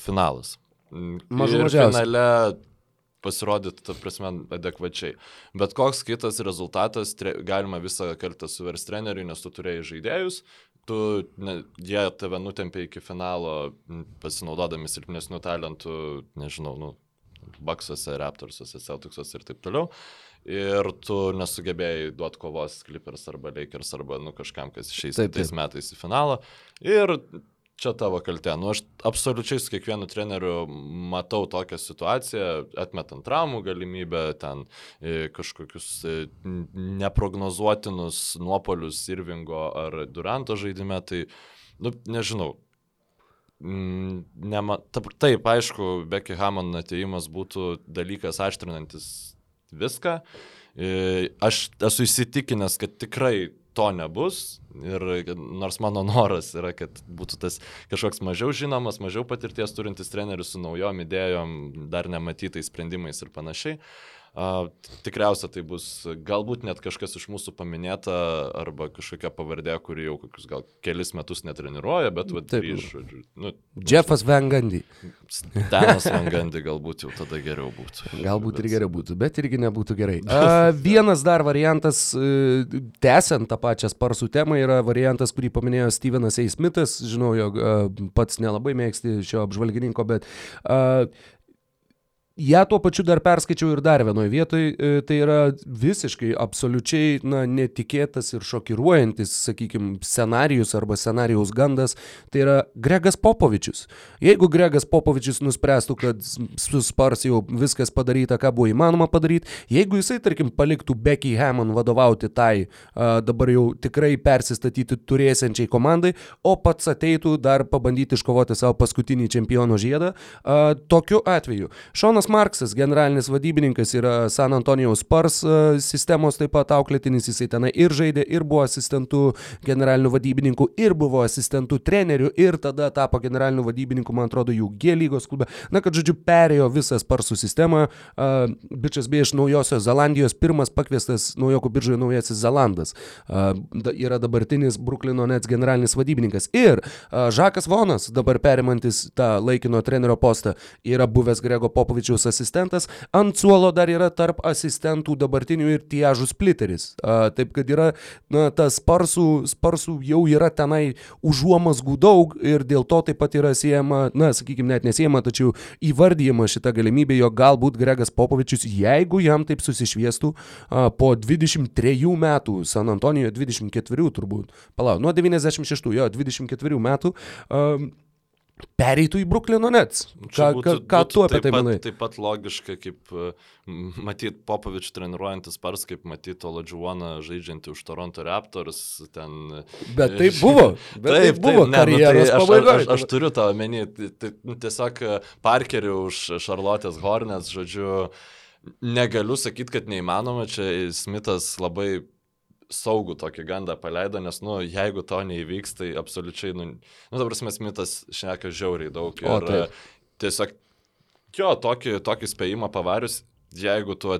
finalas. Mažų mažiausiai. Finale pasirodyti, ta prasme, adekvačiai. Bet koks kitas rezultatas, tre, galima visą kaltę suversti treneriui, nes tu turėjai žaidėjus, tu, ne, jie tave nutempė iki finalo, pasinaudodami silpnesnių talentų, nežinau, nu, Baksuose, Raptorsuose, Celticsuose ir taip toliau. Ir tu nesugebėjai duoti kovos Clippers arba Lakers arba nu, kažkam, kas išeis kitais metais į finalą. Ir čia tavo kaltė. Nu, aš absoliučiai su kiekvienu treneriu matau tokią situaciją, atmetant traumų galimybę, ten e, kažkokius e, neprognozuotinus nuopolius Irvingo ar Duranto žaidime, tai, nu, nežinau. Mm, nema, taip, aišku, Becky Hammond ateimas būtų dalykas aštrinantis viską. E, aš esu įsitikinęs, kad tikrai to nebus. Ir nors mano noras yra, kad būtų tas kažkoks mažiau žinomas, mažiau patirties turintis treneris su naujom idėjom, dar nematytais sprendimais ir panašiai. A, tikriausia tai bus galbūt net kažkas iš mūsų paminėta arba kažkokia pavardė, kuri jau kokius gal kelis metus netreniruoja, bet grįž. Nu, Jeffas Van Gundy. Tenas Van Gundy galbūt jau tada geriau būtų. Galbūt bet... ir geriau būtų, bet irgi nebūtų gerai. A, vienas dar variantas, e, tęsiant tą pačią sparsų temą, yra variantas, kurį paminėjo Stevenas A. Smithas. Žinau, jog pats nelabai mėgsti šio apžvalgininko, bet a, Ja tuo pačiu dar perskaičiau ir dar vienoje vietoje, tai yra visiškai, absoliučiai, na, netikėtas ir šokiruojantis, sakykime, scenarius arba scenarijaus gandas, tai yra Gregas Popovičius. Jeigu Gregas Popovičius nuspręstų, kad su Spars jau viskas padaryta, ką buvo įmanoma padaryti, jeigu jisai, tarkim, paliktų Becky Hammond vadovauti tai dabar jau tikrai persistatyti turėsiančiai komandai, o pats ateitų dar pabandyti iškovoti savo paskutinį čempiono žiedą, tokiu atveju. Šonas Marksas, generalinis vadybininkas, yra San Antonijaus Spars e, sistemos taip pat auklėtinis, jisai tenai ir žaidė, ir buvo asistentų generalinių vadybininkų, ir buvo asistentų trenerių, ir tada tapo generaliniu vadybininku, man atrodo, jų G lygos klube. Na, kad žodžiu, perėjo visą Sparsų sistemą. Uh, bičias beje iš Naujosios Zelandijos, pirmas pakviestas naujokų biržoje Naujasis Zelandas. Uh, yra dabartinis Bruklino Nets generalinis vadybininkas. Ir uh, Žakas Vonas, dabar perimantis tą laikino trenerio postą, yra buvęs Grego Popovičiaus Tiažus asistentas, ant suolo dar yra tarp asistentų dabartinių ir Tiažus Pliteris. A, taip kad yra, na, tas sparsų, sparsų jau yra tenai užuomasgų daug ir dėl to taip pat yra siejama, na, sakykime, net nesiejama, tačiau įvardyjama šita galimybė, jog galbūt Gregas Popovičius, jeigu jam taip susišviestų, a, po 23 metų, San Antonijoje 24 turbūt, palauk, nuo 96, jo, 24 metų, a, pereitų į Bruklino Nets. Ką, būtų, ką, ką tu apie tai manai? Taip pat logiška, kaip matyt Popovič treniruojantis pars, kaip matyt Oladžiuoną žaidžiantį už Toronto Raptors. Ten... Bet tai buvo. Bet taip, tai buvo taip, ne, nu, tai aš, aš, aš turiu tą omeny. Tai, tai, nu, tiesiog e, Parkerį už Charlotte's Hornets, žodžiu, negaliu sakyti, kad neįmanoma. Čia Smithas labai saugų tokį gandą paleido, nes, nu, jeigu to neįvyks, tai absoliučiai, nu, nu dabar Smithas šneka žiauriai daug. Ir o, taip. tiesiog, jo, tokį, tokį spėjimą pavarius, jeigu tu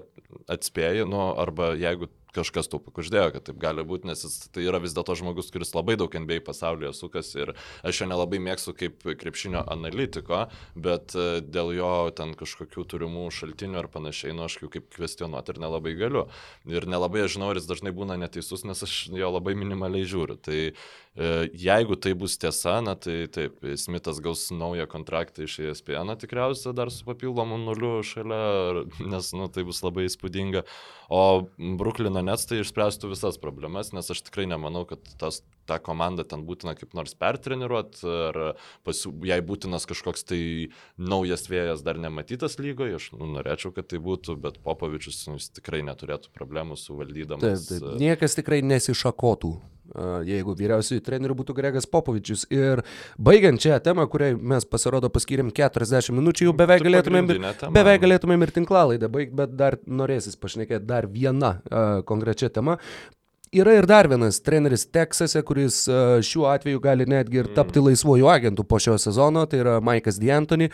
atspėjai, nu, arba jeigu kažkas tau pakuždėjo, kad taip gali būti, nes jis tai yra vis dėlto žmogus, kuris labai daug NBA pasaulyje sukasi ir aš jo nelabai mėgstu kaip krepšinio analitiko, bet e, dėl jo ten kažkokių turimų šaltinių ar panašiai, nu aš jau kaip kvestionuoti ir nelabai galiu. Ir nelabai aš žinau, ar jis dažnai būna neteisus, nes aš jo labai minimaliai žiūriu. Tai jeigu tai bus tiesa, na tai taip, Smithas gaus naują kontraktą iš ESPN tikriausiai dar su papildomu nuliu šalia, nes nu, tai bus labai įspūdinga. O Bruklino Nets tai išspręstų visas problemas, nes aš tikrai nemanau, kad tas, tą komandą ten būtina kaip nors pertreniruoti, ar pasiū, jai būtinas kažkoks tai naujas vėjas dar nematytas lygoje, aš nu, norėčiau, kad tai būtų, bet Popovičius nu, tikrai neturėtų problemų suvaldydamas. Taip, taip. Niekas tikrai nesišakotų jeigu vyriausiųjų trenerių būtų Gregas Popovičius. Ir baigiant šią temą, kuriai mes pasirodo paskyrėm 40 minučių, jau beveik galėtumėm, beveik galėtumėm ir tinklalaidą baigti, bet dar norėsis pašnekėti dar vieną uh, konkrečią temą. Yra ir dar vienas treneris Teksase, kuris e, šiuo atveju gali netgi ir tapti mm. laisvojų agentų po šio sezono, tai yra Maikas D'Antoni,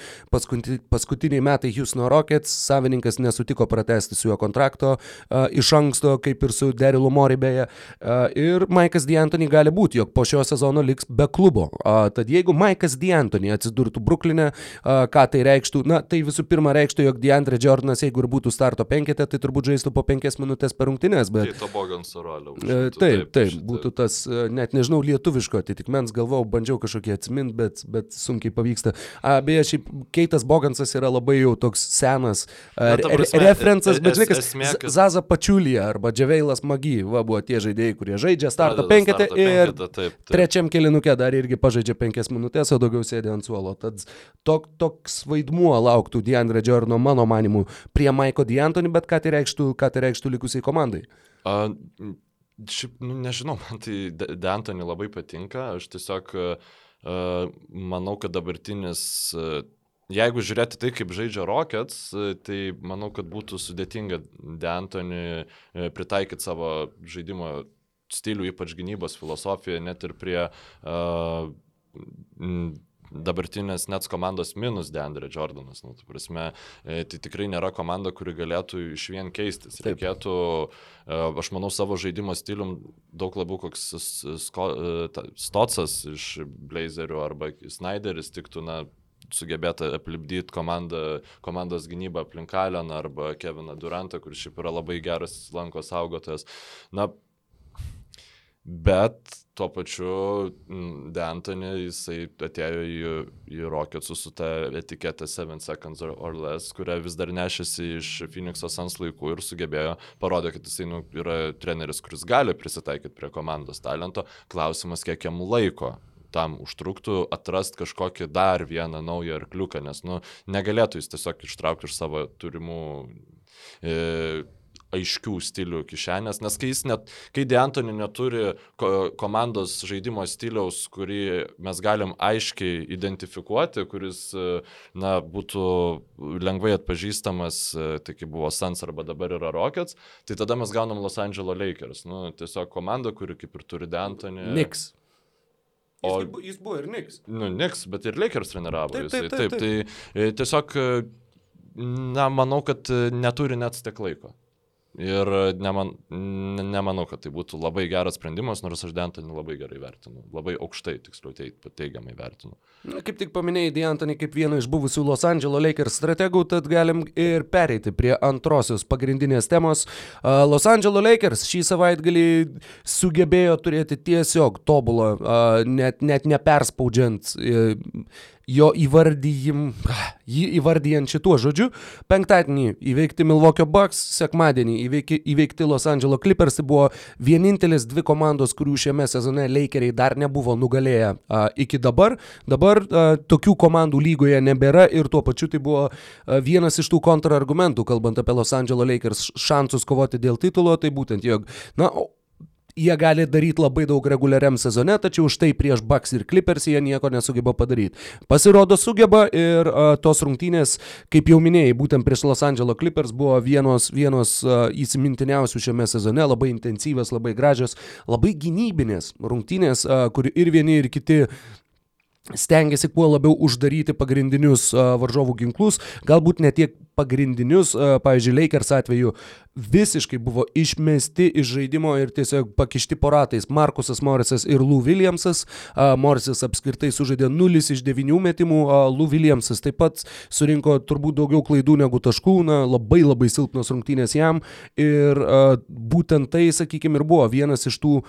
paskutiniai metai Houston Rockets, savininkas nesutiko pratesti su juo kontrakto uh, iš anksto, kaip ir su Derilu Moribėje. Uh, ir Maikas D'Antoni gali būti, jog po šio sezono liks be klubo. Tad jeigu Maikas D'Antoni atsidurtų Bruklinė, uh, ką tai reikštų? Na, tai visų pirma reikštų, jog D'Andre Jordanas, jeigu ir būtų starto penketė, tai turbūt žaistų po penkias minutės per rungtynės. Bet... Tai to Bogans rolė. E, taip, taip, taip, būtų tas, e, net nežinau, lietuviško atitikmens, galvau, bandžiau kažkokį atsiminti, bet, bet sunkiai pavyksta. A, beje, šiaip Keitas Bogansas yra labai jau toks senas Na, prasme, referencas, bet žinai, kas kad... Zaza Pačiulija arba Dževeilas Magi, va, buvo tie žaidėjai, kurie žaidžia starto penketę ir taip, taip. trečiam kilinukė dar irgi pažaidžia penkias minutės, o daugiau sėdė ant suolo. Tad tok, toks vaidmuo lauktų Diandre Džorno, mano manimu, prie Maiko D'Antoni, bet ką tai reikštų, ką tai reikštų likusiai komandai? A, Šiaip, nu, nežinau, man tai Dantoni labai patinka, aš tiesiog uh, manau, kad dabartinis, uh, jeigu žiūrėti tai, kaip žaidžia Rockets, uh, tai manau, kad būtų sudėtinga Dantoni pritaikyti savo žaidimo stilių, ypač gynybos filosofiją, net ir prie uh, dabartinės Nets komandos minus Deandre Jordanas. Nu, tai, prasme, e, tai tikrai nėra komanda, kuri galėtų iš vien keistis. Taip. Reikėtų, e, aš manau, savo žaidimo stilium daug labiau koks e, Stotsas iš Blazerių arba Snyderis tiktų, na, sugebėta aplipdyti komandą, komandos gynybą aplink Aleną arba Keviną Durantą, kuris šiaip yra labai geras lanko saugotojas. Na, bet tuo pačiu Dantoni, jisai atėjo į, į Rocketsus su ta etiketė 7 seconds or less, kurią vis dar nešėsi iš Phoenix'o Sans laikų ir sugebėjo, parodė, kad jisai nu, yra treneris, kuris gali prisitaikyti prie komandos talento. Klausimas, kiek jam laiko tam užtruktų atrast kažkokį dar vieną naują arkliuką, nes nu, negalėtų jis tiesiog ištraukti iš savo turimų e, aiškių stilių kišenės, nes kai jis net, kai Deantoni neturi ko, komandos žaidimo stiliaus, kurį mes galim aiškiai identifikuoti, kuris, na, būtų lengvai atpažįstamas, tai kaip buvo Suns arba dabar yra Rockets, tai tada mes gaunam Los Angeles Lakers, nu, tiesiog komanda, kuri kaip ir turi Deantoni. Niks. O jis, jis buvo ir Niks. Nu, Niks, bet ir Lakers treniravo. Taip, taip, taip, taip. taip, tai tiesiog, na, manau, kad neturi net tiek laiko. Ir neman, nemanau, kad tai būtų labai geras sprendimas, nors aš Dentonį labai gerai vertinu. Labai aukštai, tiksliau, teigiamai vertinu. Na, kaip tik paminėjai Dentonį kaip vieną iš buvusių Los Angeles Lakers strategų, tad galim ir pereiti prie antrosios pagrindinės temos. Los Angeles Lakers šį savaitgalį sugebėjo turėti tiesiog tobulą, net, net neperspaudžiant jo įvardyjim, jį įvardyjant šituo žodžiu. Penktadienį įveikti Milwaukee Bucks, sekmadienį įveikti, įveikti Los Angeles Clippers. Buvo vienintelis dvi komandos, kurių šiame sezone Lakeriai dar nebuvo nugalėję a, iki dabar. Dabar a, tokių komandų lygoje nebėra ir tuo pačiu tai buvo a, vienas iš tų kontrargumentų, kalbant apie Los Angeles Lakers šansus kovoti dėl titulo, tai būtent jog, na, jie gali daryti labai daug reguliariam sezone, tačiau štai prieš Bucks ir Clippers jie nieko nesugeba padaryti. Pasirodo sugeba ir uh, tos rungtynės, kaip jau minėjai, būtent prieš Los Angeles Clippers buvo vienos, vienos uh, įsimintiniausių šiame sezone, labai intensyvios, labai gražios, labai gynybinės rungtynės, uh, kur ir vieni ir kiti stengiasi kuo labiau uždaryti pagrindinius varžovų ginklus, galbūt ne tiek pagrindinius, uh, pavyzdžiui, Lakers atveju visiškai buvo išmesti iš žaidimo ir tiesiog pakišti po ratais. Markusas Morrisas ir Lou Williamsas. Uh, Morrisas apskritai sužaidė 0 iš 9 metimų, uh, Lou Williamsas taip pat surinko turbūt daugiau klaidų negu taškų, na, labai labai silpnos rungtynės jam ir būtent tai, sakykime, ir buvo vienas iš tų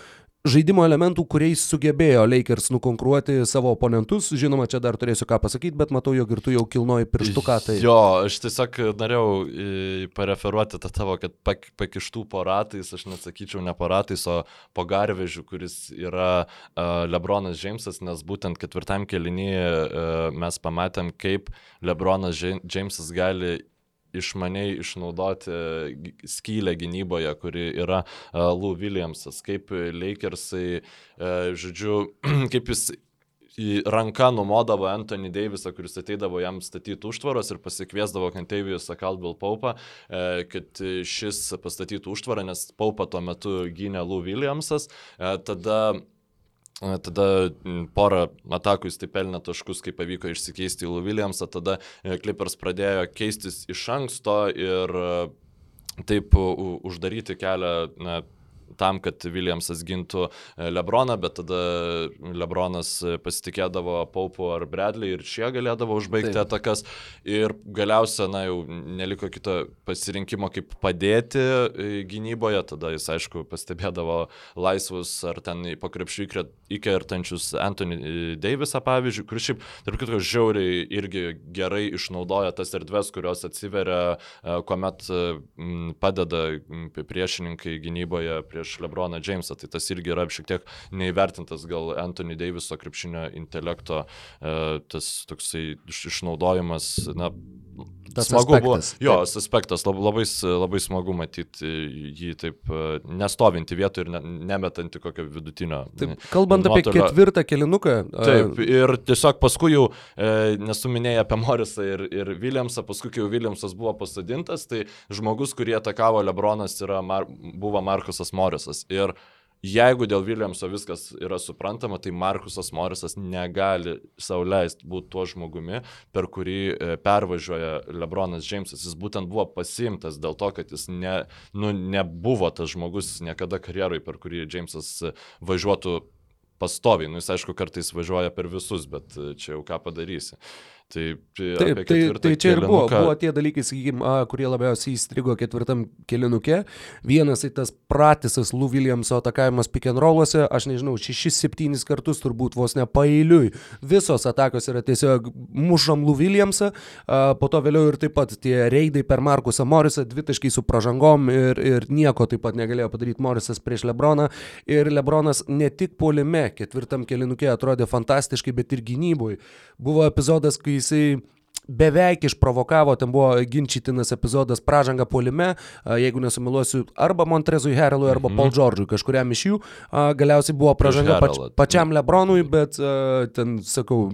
žaidimo elementų, kuriais sugebėjo Lakers nukonkuruoti savo oponentus. Žinoma, čia dar turėsiu ką pasakyti, bet matau, jog ir tu jau kilnoji pirštuką. Tai... Jo, aš tiesiog norėjau pareferuoti tą tavo, kad pak, pakištų po ratais, aš nesakyčiau ne po ratais, o po garvežiu, kuris yra uh, Lebronas Džeimsas, nes būtent ketvirtam kelinyje uh, mes pamatėm, kaip Lebronas Džeimsas gali išmaniai išnaudoti skylę gynyboje, kuri yra Lou Williamsas, kaip Lakersai, žodžiu, kaip jis į ranką numodavo Anthony Davisą, kuris ateidavo jam statyti užtvaros ir pasikviesdavo Kantavijus Caldwell Paupą, kad šis pastatytų užtvarą, nes Paupa tuo metu gynė Lou Williamsas. Tada Tada porą atakų jis taip pelnė taškus, kai pavyko išsikeisti į Lou Williamsą, tada e, Clippers pradėjo keistis iš anksto ir e, taip uždaryti kelią na, tam, kad Williamsas gintų e, Lebroną, bet tada Lebronas pasitikėdavo Paupu ar Bradley ir šie galėdavo užbaigti Taip. atakas. Ir galiausia, na jau neliko kito pasirinkimo, kaip padėti e, gynyboje, tada jis aišku pastebėdavo laisvus ar ten po krepšių įkertančius Anthony e, Davisą pavyzdžiui, kuris šiaip, tarp kitko, žiauriai irgi gerai išnaudoja tas erdves, kurios atsiveria, kuomet padeda priešininkai gynyboje prieš prieš Lebroną Jamesą, tai tas irgi yra šiek tiek neįvertintas gal Anthony Daviso krepšinio intelekto, e, tas toksai išnaudojimas, na, tas smagu aspektas. buvo. Jo, tas aspektas labai, labai smagu matyti jį taip e, nestovinti vietoje ir ne, nemetanti kokio vidutinio. Taip, kalbant nuotolio. apie ketvirtą kilinuką. Taip, ir tiesiog paskui jau, e, nesuminėjai apie Morisą ir, ir Williamsą, paskui jau Williamsas buvo pasodintas, tai žmogus, kurį atakavo Lebronas, yra, Mar, buvo Markusas Morisas. Ir Jeigu dėl Williamso viskas yra suprantama, tai Markusas Morisas negali sauliaisti būti tuo žmogumi, per kurį e, pervažiuoja Lebronas Džeimsas. Jis būtent buvo pasimtas dėl to, kad jis ne, nu, nebuvo tas žmogus niekada karjeroj, per kurį Džeimsas važiuotų pastoviai. Nu, jis aišku kartais važiuoja per visus, bet e, čia jau ką padarysi. Uh, Tai, Taip, tai, tai čia ir buvo, buvo tie dalykai, sakykime, kurie labiausiai įstrigo ketvirtam kilinuke. Vienas tai tas pratisas Lou Williamso atakavimas pick and rolluose, aš nežinau, 6-7 kartus turbūt vos ne pailiui. Visos atakos yra tiesiog mušam Lou Williamsą, po to vėliau ir taip pat tie reidai per Markusą Morisą, dvitaškai su pražangom ir, ir nieko taip pat negalėjo padaryti Morisas prieš Lebroną. Ir Lebronas ne tik polime ketvirtam kilinuke atrodė fantastiškai, bet ir gynybui. Buvo epizodas, kai jisai beveik išprovokavo, ten buvo ginčytinas epizodas pražanga polime, jeigu nesumiluosiu, arba Montrezui Herelui, arba mhm. Paul George'ui, kažkuriam iš jų. Galiausiai buvo pražanga pač, pačiam Lebronui, bet ten, sakau,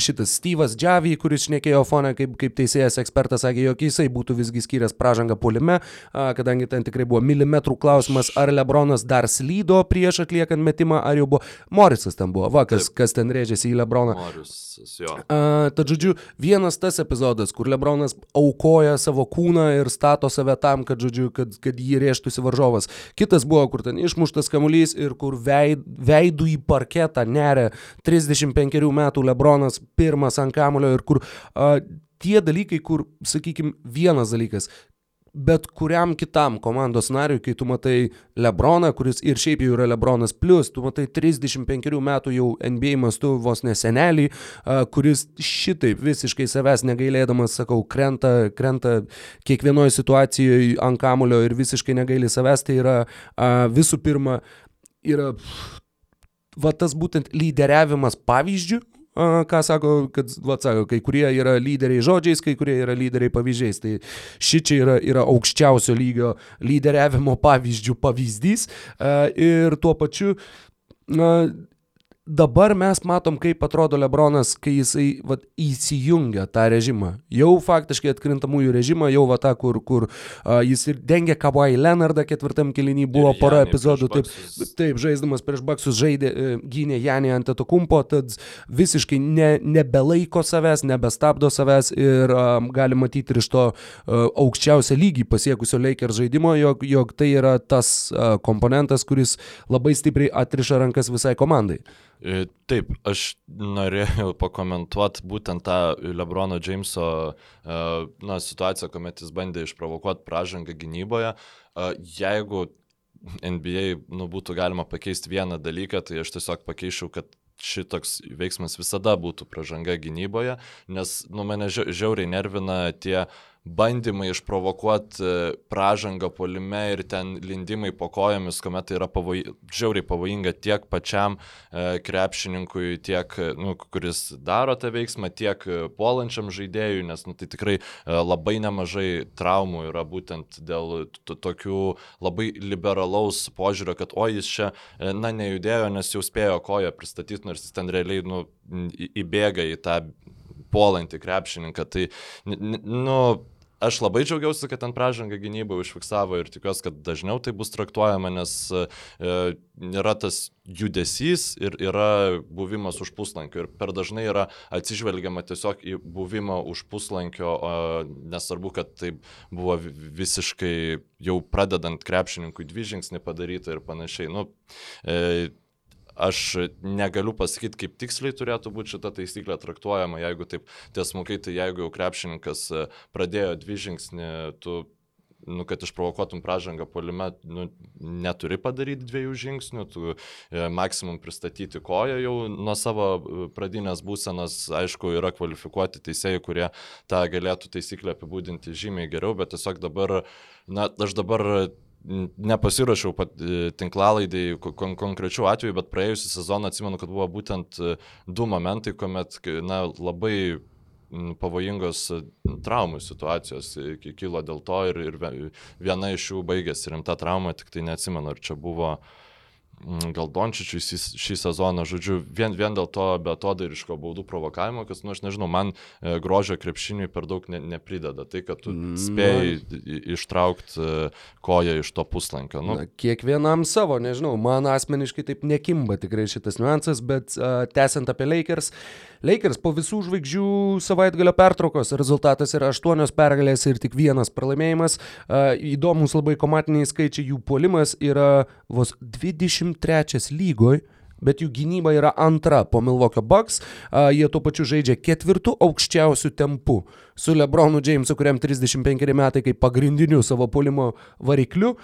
šitas Steve'as Džavy, kuris šnekėjo fone kaip, kaip teisėjas ekspertas, sakė, jog jisai būtų visgi skyręs pražangą polime, kadangi ten tikrai buvo milimetrų klausimas, ar Lebronas dar slydo prieš atliekant metimą, ar jau buvo Morisas ten buvo, va, kas, kas ten rėžėsi į Lebroną. Morisas, jo. Tad žodžiu, vienas vienas tas epizodas, kur Lebronas aukoja savo kūną ir stato save tam, kad, žodžiu, kad, kad jį rėžtųsi varžovas. Kitas buvo, kur ten išmuštas kamuolys ir kur veid, veidų į parketą neria 35 metų Lebronas pirmas ant kamulio ir kur uh, tie dalykai, kur, sakykime, vienas dalykas, bet kuriam kitam komandos nariui, kai tu matai Lebroną, kuris ir šiaip jau yra Lebronas plus, tu matai 35 metų jau NBA mastu vos nesenelį, kuris šitaip visiškai savęs negailėdamas, sakau, krenta, krenta kiekvienoje situacijoje ant kamulio ir visiškai negaili savęs, tai yra visų pirma, yra va tas būtent lyderiavimas pavyzdžių, ką sako, kad, va, sako, kai kurie yra lyderiai žodžiais, kai kurie yra lyderiai pavyzdžiais. Tai ši čia yra, yra aukščiausio lygio lyderiavimo pavyzdžių pavyzdys ir tuo pačiu na, dabar mes matom, kaip atrodo Lebronas, kai jisai vat, įsijungia tą režimą. Jau faktiškai atkrintamųjų režimą, jau va tą, kur, kur uh, jis ir dengia Kawhi Leonardą ketvirtam kilinį, buvo pora epizodų, taip, taip, žaisdamas prieš Baksus žaidė, uh, gynė Janį ant atokumpo, tad visiškai ne, nebelaiko savęs, nebestabdo savęs ir um, gali matyti ir iš to uh, aukščiausią lygį pasiekusio Lakers žaidimo, jog, jog tai yra tas uh, komponentas, kuris labai stipriai atriša rankas visai komandai. E, taip, aš norėjau pakomentuoti būtent tą Lebrono Jameso e, na, situaciją, kuomet jis bandė išprovokuoti pražangą gynyboje. E, jeigu NBA nu, būtų galima pakeisti vieną dalyką, tai aš tiesiog pakeičiau, kad šitoks veiksmas visada būtų pražanga gynyboje, nes nu, mane žiauriai nervina tie uh, bandymai išprovokuoti e, pražangą polime ir ten lindimai po kojomis, kuomet tai yra pavoj, žiauriai pavojinga tiek pačiam e, krepšininkui, tiek, nu, kuris daro tą veiksmą, tiek e, puolančiam žaidėjui, nes nu, tai tikrai e, labai nemažai traumų yra būtent dėl tokių labai liberalaus požiūrio, kad o jis čia, e, na, nejudėjo, nes jau spėjo koją pristatyti, nors jis ten realiai, nu, įbėga į tą puolantį krepšininką. Tai, nu, aš labai džiaugiausi, kad ten pražanga gynyba užfiksavo ir tikiuosi, kad dažniau tai bus traktuojama, nes e, yra tas judesys ir yra buvimas už puslankio. Ir per dažnai yra atsižvelgiama tiesiog į buvimą už puslankio, nesvarbu, kad tai buvo visiškai jau pradedant krepšininkui dvi žingsnį padaryta ir panašiai. Nu, e, Aš negaliu pasakyti, kaip tiksliai turėtų būti šita taisyklė traktuojama, jeigu taip tiesmukai, tai jeigu jau krepšininkas e, pradėjo dvi žingsnį, tu nu, kad išprovokuotum pražangą polime, nu, neturi padaryti dviejų žingsnių, tu e, maksimum pristatyti koją jau nuo savo e, pradinės būsenos, aišku, yra kvalifikuoti teisėjai, kurie tą galėtų taisyklę apibūdinti žymiai geriau, bet tiesiog dabar, na, aš dabar nepasirašiau e, tinklalaidai kon konkrečių atvejų, bet praėjusią sezoną atsimenu, kad buvo būtent e, du momentai, kuomet na, labai pavojingos e, traumų situacijos kilo dėl to ir, ir viena iš jų baigėsi rimta trauma, tik tai neatsimenu, ar čia buvo uh, gal Dončičiui šį sezoną, žodžiu, vien, vien dėl to betodariško baudų provokavimo, kas, nu, aš nežinau, man e, grožio krepšiniui per daug ne, neprideda. Tai, kad tu mm, spėjai ištraukti e, koją iš to puslankio. Nu. Na, kiekvienam savo, nežinau, man asmeniškai taip nekimba tikrai šitas niuansas, bet uh, tęsiant apie Lakers, uh, Lakers po visų žvaigždžių savaitgalio pertraukos rezultatas yra 8 pergalės ir tik vienas pralaimėjimas. Įdomus labai komatiniai skaičiai, jų puolimas yra vos 23 lygoj bet jų gynyba yra antra po Milvokio Bucks. Jie tuo pačiu žaidžia ketvirtų aukščiausių tempų su Lebronu Jamesu, kuriam 35 metai kaip pagrindiniu savo polimo varikliu.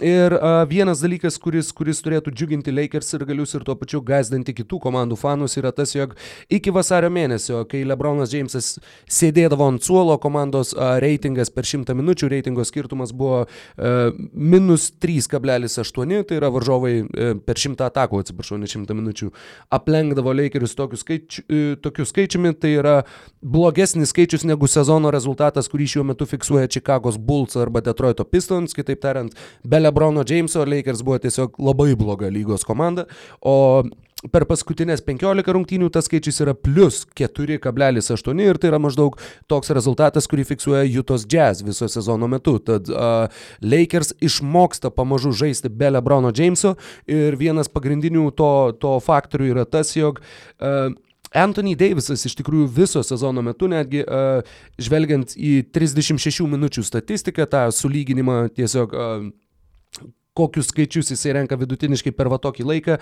Ir uh, vienas dalykas, kuris, kuris turėtų džiuginti Lakers ir galius ir tuo pačiu gazdinti kitų komandų fanus, yra tas, jog iki vasario mėnesio, kai LeBronas Jamesas sėdėdavo ant suolo, komandos uh, reitingas per 100 minučių, reitingo skirtumas buvo uh, minus 3,8, tai yra varžovai uh, per 100 atakų, atsiprašau, ne 100 minučių, aplenkdavo Lakerius tokiu, skaičiu, uh, tokiu skaičiumi, tai yra blogesnis skaičius negu sezono rezultatas, kurį šiuo metu fiksuoja Chicago's Bulls arba Detroito Pistons, kitaip tariant, be Lebrono Jameso Lakers buvo tiesiog labai bloga lygos komanda, o per paskutinės 15 rungtynių tas skaičius yra plus 4,8 ir tai yra maždaug toks rezultatas, kurį fiksuoja Jutos Jazz viso sezono metu. Tad uh, Lakers išmoksta pamažu žaisti be Lebrono Jameso ir vienas pagrindinių to, to faktorių yra tas, jog uh, Anthony Davisas iš tikrųjų viso sezono metu, netgi uh, žvelgiant į 36 minučių statistiką, tą sulyginimą tiesiog uh, kokius skaičius jisai renka vidutiniškai per va tokį laiką.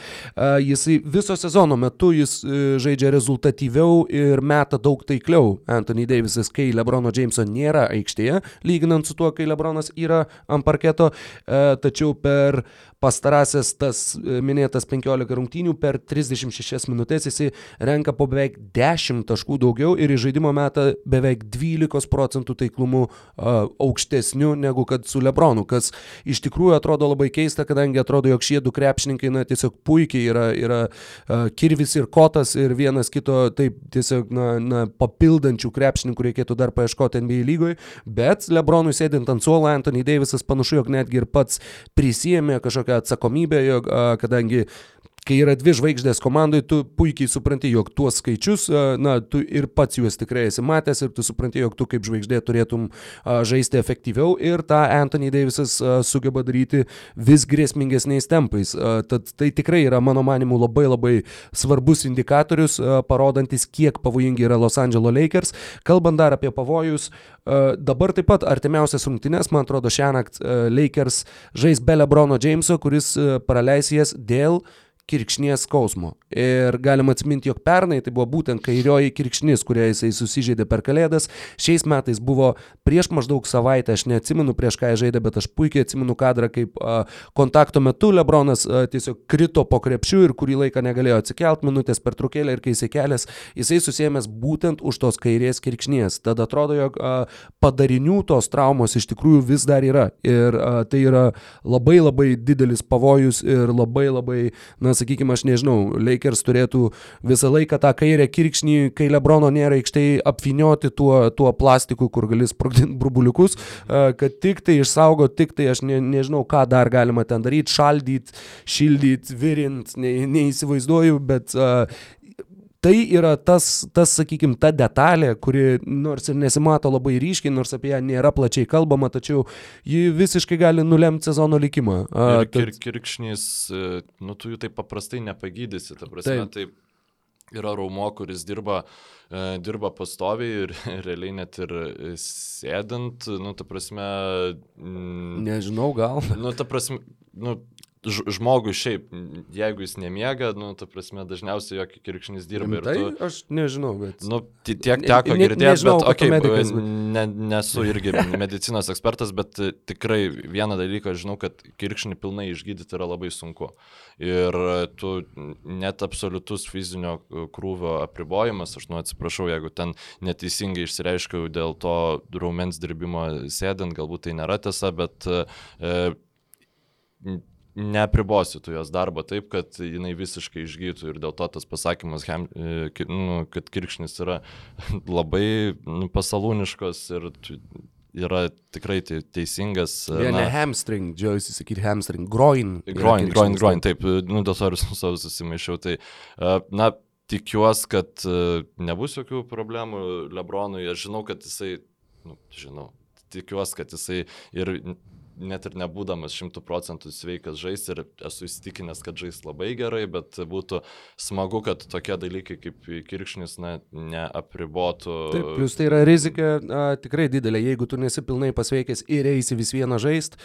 Jisai viso sezono metu jis e, žaidžia rezultatyviau ir meta daug taikliau. Anthony Davisas, kai Lebrono Jameso nėra aikštėje, lyginant su tuo, kai Lebronas yra ant parketo, tačiau per pastarąsias tas e, minėtas 15 rungtynių per 36 minutės jisai renka po beveik 10 taškų daugiau ir į žaidimo metą beveik 12 procentų taiklumu aukštesniu negu kad su Lebronu, kas iš tikrųjų atrodo labai labai keista, kadangi atrodo, jog šie du krepšininkai, na, tiesiog puikiai yra, yra uh, Kirvis ir Kotas ir vienas kito, taip, tiesiog, na, na papildančių krepšininkų reikėtų dar paieškoti NBA lygoje, bet Lebronui sėdint ant suolo, Anthony Davisas panašu, jog netgi ir pats prisėmė kažkokią atsakomybę, jog, uh, kadangi kai yra dvi žvaigždės komandai, tu puikiai supranti, jog tuos skaičius, na, tu ir pats juos tikrai esi matęs ir tu supranti, jog tu kaip žvaigždė turėtum žaisti efektyviau ir tą Anthony Davisas sugeba daryti vis grėsmingesniais tempais. Tad tai tikrai yra, mano manimu, labai labai svarbus indikatorius, parodantis, kiek pavojingi yra Los Angeles Lakers. Kalbant dar apie pavojus, dabar taip pat artimiausias rungtynės, man atrodo, šią naktį Lakers žais be Lebrono Jameso, kuris praleis jas dėl kirkšnies skausmo. Ir galima atsiminti, jog pernai tai buvo būtent kairioji kirkšnis, kurią jisai susižeidė per kalėdas. Šiais metais buvo prieš maždaug savaitę, aš neatsimenu prieš ką jis žaidė, bet aš puikiai atsimenu kadrą, kaip a, kontakto metu Lebronas a, tiesiog krito po krepšių ir kurį laiką negalėjo atsikelt, minutės per trukėlę ir kai jisai kelias, jisai susėmęs būtent už tos kairės kirkšnies. Tada atrodo, jog a, padarinių tos traumos iš tikrųjų vis dar yra. Ir a, tai yra labai labai didelis pavojus ir labai labai, na, sakykime, aš nežinau, Lakers turėtų visą laiką tą kairę kirkšnį, kai Lebrono nėra aikštėje, apvinioti tuo, tuo plastiku, kur gali sprogdinti burbuliukus, kad tik tai išsaugo, tik tai aš ne, nežinau, ką dar galima ten daryti, šaldyti, šildyti, virint, ne, neįsivaizduoju, bet tai yra tas, tas sakykime, ta detalė, kuri nors ir nesimato labai ryškiai, nors apie ją nėra plačiai kalbama, tačiau ji visiškai gali nulemti sezono likimą. A, ir kir kirkšnys, e, nu tu jų taip paprastai nepagydysi, ta prasme, taip. taip yra raumo, kuris dirba, e, dirba pastoviai ir realiai net ir sėdint, nu, ta prasme. Nežinau, gal. Nu, ta prasme, nu, žmogui šiaip, jeigu jis nemiega, nu, ta prasme, dažniausiai jokį kirkšnys dirba. Tai tu, aš nežinau, bet. Nu, tiek teko ne, girdėti, nežinau, bet, okei, okay, ne, nesu irgi medicinos ekspertas, bet tikrai vieną dalyką žinau, kad kirkšnį pilnai išgydyti yra labai sunku. Ir tu net absoliutus fizinio krūvio apribojimas, aš nu atsiprašau, jeigu ten neteisingai išsireiškiau dėl to raumens dirbimo sėdint, galbūt tai nėra tiesa, bet e, neapribosi tu jos darbo taip, kad jinai visiškai išgytų ir dėl to tas pasakymas, e, nu, kad kirkšnis yra labai nu, pasalūniškos ir yra tikrai teisingas. Ne, ne hamstring, džiaugiuosi sakyti hamstring, groin. Groin, groin, groin, taip, nu dėl to ir su savo susimaišiau. Tai, e, na, tikiuosi, kad e, nebus jokių problemų Lebronui, aš žinau, kad jisai, nu, žinau, tikiuosi, kad jisai ir net ir nebūdamas šimtų procentų sveikas žais ir esu įsitikinęs, kad žais labai gerai, bet būtų smagu, kad tokie dalykai kaip kirkšnis na, neapribotų. Taip, plus tai yra rizika a, tikrai didelė, jeigu tu nesi pilnai pasveikęs ir eisi vis vieną žaist.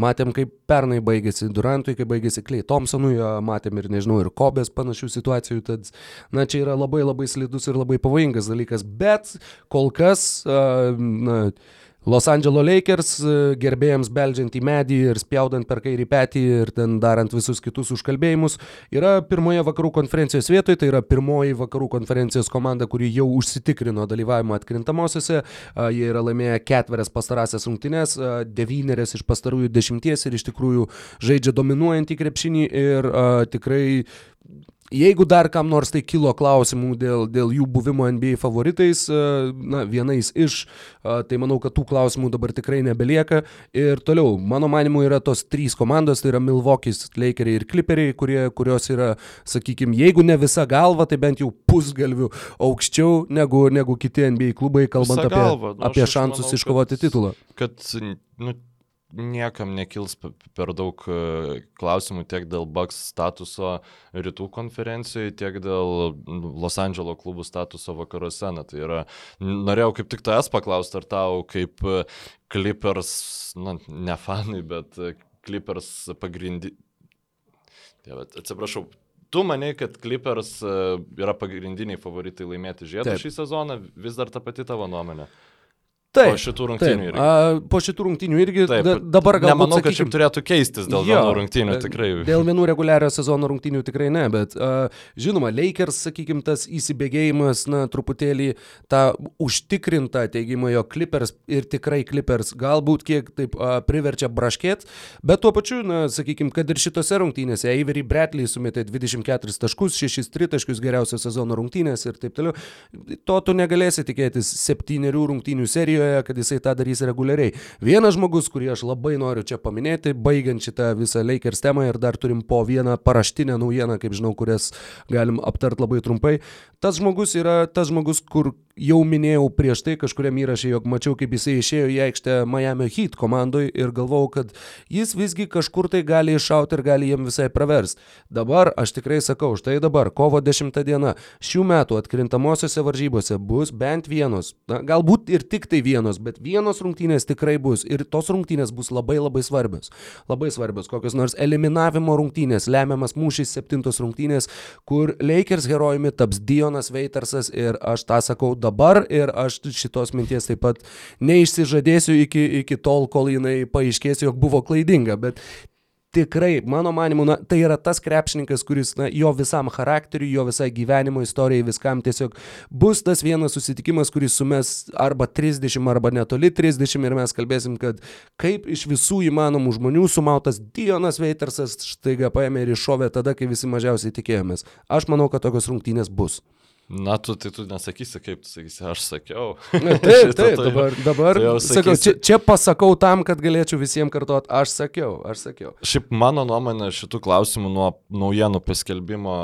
Matėm, kaip pernai baigėsi Durantui, kaip baigėsi Klei Thompsonui, matėm ir, nežinau, ir Kobės panašių situacijų, tad, na, čia yra labai labai slidus ir labai pavojingas dalykas, bet kol kas, na, Los Angeles Lakers e, gerbėjams beldžiant į medį ir spjaudant per kairį petį ir ten darant visus kitus užkalbėjimus, yra pirmoje vakarų konferencijos vietoje, tai yra pirmoji vakarų konferencijos komanda, kuri jau užsitikrino dalyvavimą atkrintamosiose, jie yra laimėję ketverias pastarąsias rungtynes, devynerias iš pastarųjų dešimties ir iš tikrųjų žaidžia dominuojantį krepšinį ir tikrai Jeigu dar kam nors tai kilo klausimų dėl, dėl jų buvimo NBA favoritais, e, na, vienais iš, e, tai manau, kad tų klausimų dabar tikrai nebelieka. Ir toliau, mano manimu, yra tos trys komandos, tai yra Milvokis, Lakeriai ir Clipperiai, kurie, kurios yra, sakykime, jeigu ne visa galva, tai bent jau pusgalvių aukščiau negu, negu kiti NBA klubai, kalbant visa apie, galva. nu, apie šansus manau, iškovoti kad, titulą. Kad, nu, niekam nekils per daug e, klausimų tiek dėl Bucks statuso rytų konferencijoje, tiek dėl Los Andželo klubų statuso vakaruose. Na, tai yra, norėjau kaip tik tavęs paklausti, ar tau kaip e, Clippers, na, ne fanai, bet e, Clippers pagrindi... Atsiprašau, tu manai, kad Clippers yra pagrindiniai favoritai laimėti žiedą šį sezoną, vis dar ta pati tavo nuomonė? Taip, po šitų rungtynių irgi. A, po šitų rungtynių irgi taip, da, dabar galbūt... Nemanau, sakykim, kad šiaip turėtų keistis dėl jo, vienų rungtynių, tikrai. Dėl vienų reguliario sezono rungtynių tikrai ne, bet a, žinoma, Lakers, sakykime, tas įsibėgėjimas, na, truputėlį tą užtikrintą teigimą, jo Clippers ir tikrai Clippers galbūt kiek taip a, priverčia braškėt, bet tuo pačiu, na, sakykime, kad ir šitose rungtynėse Avery Bradley sumetė 24 taškus, 6 tritaškius geriausios sezono rungtynės ir taip toliau, to tu negalėsi tikėtis septyniarių rungtynių serijoje istorijoje, kad jisai tą darys reguliariai. Vienas žmogus, kurį aš labai noriu čia paminėti, baigiant šitą visą Lakers temą ir dar turim po vieną paraštinę naujieną, kaip žinau, kurias galim aptart labai trumpai. Tas žmogus yra tas žmogus, kur jau minėjau prieš tai kažkuriam įrašė, jog mačiau, kaip jisai išėjo į aikštę Miami Heat komandai ir galvojau, kad jis visgi kažkur tai gali iššauti ir gali jiem visai pravers. Dabar aš tikrai sakau, štai dabar, kovo 10 diena, šių metų atkrintamosiose varžybose bus bent vienos, na, galbūt ir tik tai vienos, bet vienos rungtynės tikrai bus ir tos rungtynės bus labai labai svarbios. Labai svarbios, kokios nors eliminavimo rungtynės, lemiamas mūšis septintos rungtynės, kur Lakers herojumi taps Dionas Veitersas ir aš tą sakau dabar dabar ir aš šitos minties taip pat neišsižadėsiu iki, iki tol, kol jinai paaiškės, jog buvo klaidinga, bet tikrai, mano manimu, na, tai yra tas krepšininkas, kuris na, jo visam charakteriu, jo visai gyvenimo istorijai, viskam tiesiog bus tas vienas susitikimas, kuris sumes arba 30, arba netoli 30 ir mes kalbėsim, kad kaip iš visų įmanomų žmonių sumautas Dionas Veitersas štaiga paėmė ir iššovė tada, kai visi mažiausiai tikėjomės. Aš manau, kad tokios rungtynės bus. Na, tu tai tu nesakysi, kaip tu sakysi, aš sakiau. Na, taip, taip, tai, dabar, dabar tai sakau, čia, čia pasakau tam, kad galėčiau visiems kartuoti, aš sakiau, aš sakiau. Šiaip mano nuomonė šitų klausimų nuo naujienų paskelbimo,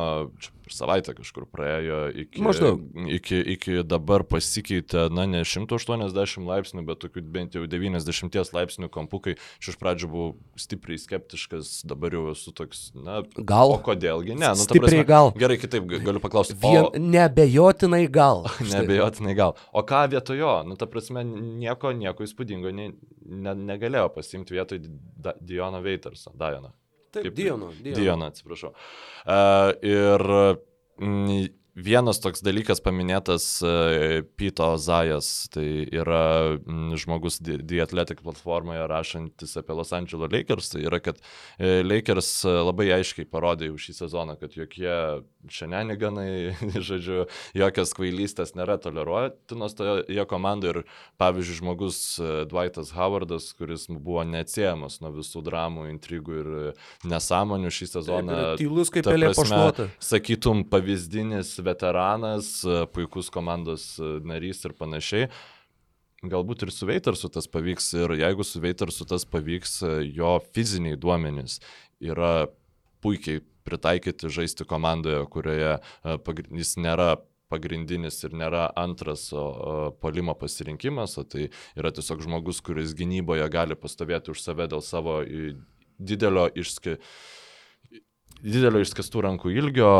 čia per savaitę kažkur praėjo iki, Maždaug. iki, iki dabar pasikeitė, na, ne 180 laipsnių, bet tokių bent jau 90 laipsnių kampukai. Aš iš pradžių buvau stipriai skeptiškas, dabar jau esu toks, na, gal. O kodėlgi? Ne, nu, stipriai prasme, gal. Gerai, kitaip galiu paklausti. Vien, o... Nebejotinai gal. nebejotinai gal. O ką vietojo? Nu, ta prasme, nieko, nieko įspūdingo ne, ne, negalėjo pasimti vietoj Diono Veiterso, Diana. Taip, kaip, Diono. Diono, atsiprašau. Uh, ir mm, Vienas toks dalykas paminėtas uh, Pito Zajas, tai yra žmogus The Athletic platformoje rašantis apie Los Angeles Lakers, tai yra, kad uh, Lakers labai aiškiai parodė jau šį sezoną, kad jokie šianeniganai, žodžiu, jokios kvailystės nėra toleruotinos toje komandoje ir, pavyzdžiui, žmogus Dwightas Howardas, kuris buvo neatsiejamas nuo visų dramų, intrigų ir nesąmonių šį sezoną. Tylus kaip pelė pašluota. Sakytum, pavyzdinis veteranas, puikus komandos narys ir panašiai. Galbūt ir su Veitarsu tas pavyks ir jeigu su Veitarsu tas pavyks, jo fiziniai duomenys yra puikiai pritaikyti žaisti komandoje, kurioje jis nėra pagrindinis ir nėra antras o, o, polimo pasirinkimas, o tai yra tiesiog žmogus, kuris gynyboje gali pastovėti už save dėl savo didelio išskirimo didelio išskestų rankų ilgio,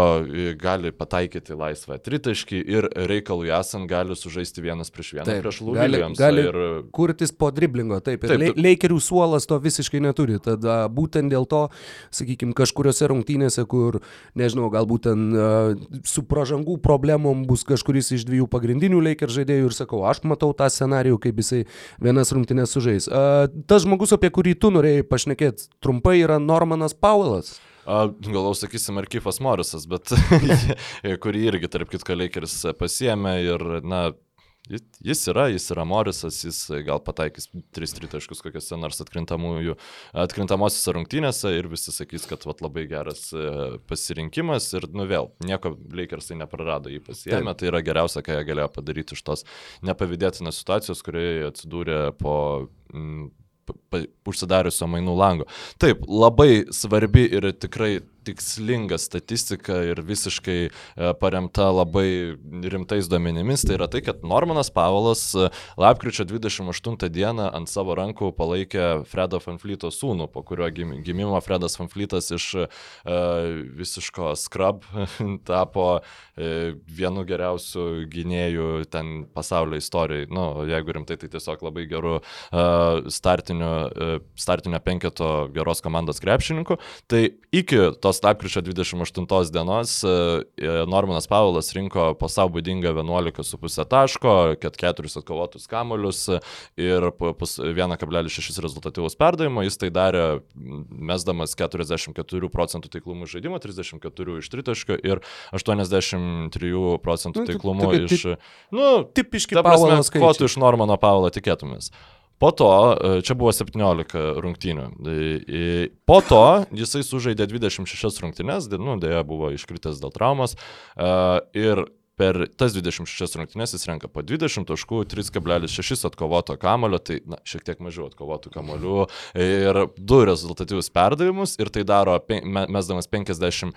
gali pataikyti laisvą tritaškį ir reikalui esant gali sužaisti vienas prieš vieną taip, prieš Lūvilijams. Gali, gali ir... kurtis po driblingo, taip. Taip, Leikerių suolas to visiškai neturi. Tada būtent dėl to, sakykime, kažkuriuose rungtynėse, kur, nežinau, galbūt ten uh, su pražangų problemom bus kažkuris iš dviejų pagrindinių Leikerių žaidėjų ir sakau, aš matau tą scenarijų, kaip jisai vienas rungtynės sužais. Uh, tas žmogus, apie kurį tu norėjai pašnekėti trumpai, yra Normanas Paulas. Galau sakysim, ar Kifas Morisas, bet kurį irgi, tarp kitko, Lakeris pasiemė ir, na, Jis yra, jis yra Morisas, jis gal pataikys 3-3 taškus kokiuose nors atkrintamosiose rungtynėse ir visi sakys, kad vat, labai geras e, pasirinkimas ir nu vėl, nieko Lakersai neprarado, jį pasiemė, Taip. tai yra geriausia, ką jie galėjo padaryti iš tos nepavydėtinos situacijos, kurioje atsidūrė po... Mm, užsidariusio mainų lango. Taip, labai svarbi ir tikrai tikslinga statistika ir visiškai e, paremta labai rimtais duomenimis, tai yra tai, kad Normanas Pavolas e, lapkričio 28 dieną ant savo rankų palaikė Fredo Fanflyto sūnų, po kurio gimimo Fredas Fanflytas iš uh, visiško skrab tapo vienu geriausių gynėjų ten pasaulio istorijai. Nu, jeigu rimtai, tai tiesiog labai geru startinio, startinio penketo geros komandos krepšininku. Tai iki tos tos lapkričio 28 dienos e, e, Normanas Paulas rinko po savo būdingą 11,5 taško, 4 atkovotus kamolius ir 1,6 rezultatyvus perdavimo. Jis tai darė mesdamas 44 procentų taiklumų žaidimo, 34 iš tritaškio ir 83 procentų nu, taiklumų iš... Nu, tipiški Paulas. Ko tu iš Normano Paulo tikėtumės? Po to, e, čia buvo 17 rungtynių. E, po to jisai sužaidė 26 rungtynės, nu, dėja buvo iškritęs dėl traumas. E, ir per tas 26 rungtynės jis renka po 20 taškų, 3,6 atkovoto kamulio, tai na, šiek tiek mažiau atkovotų kamuolių ir du rezultatyvius perdavimus ir tai daro mesdamas 50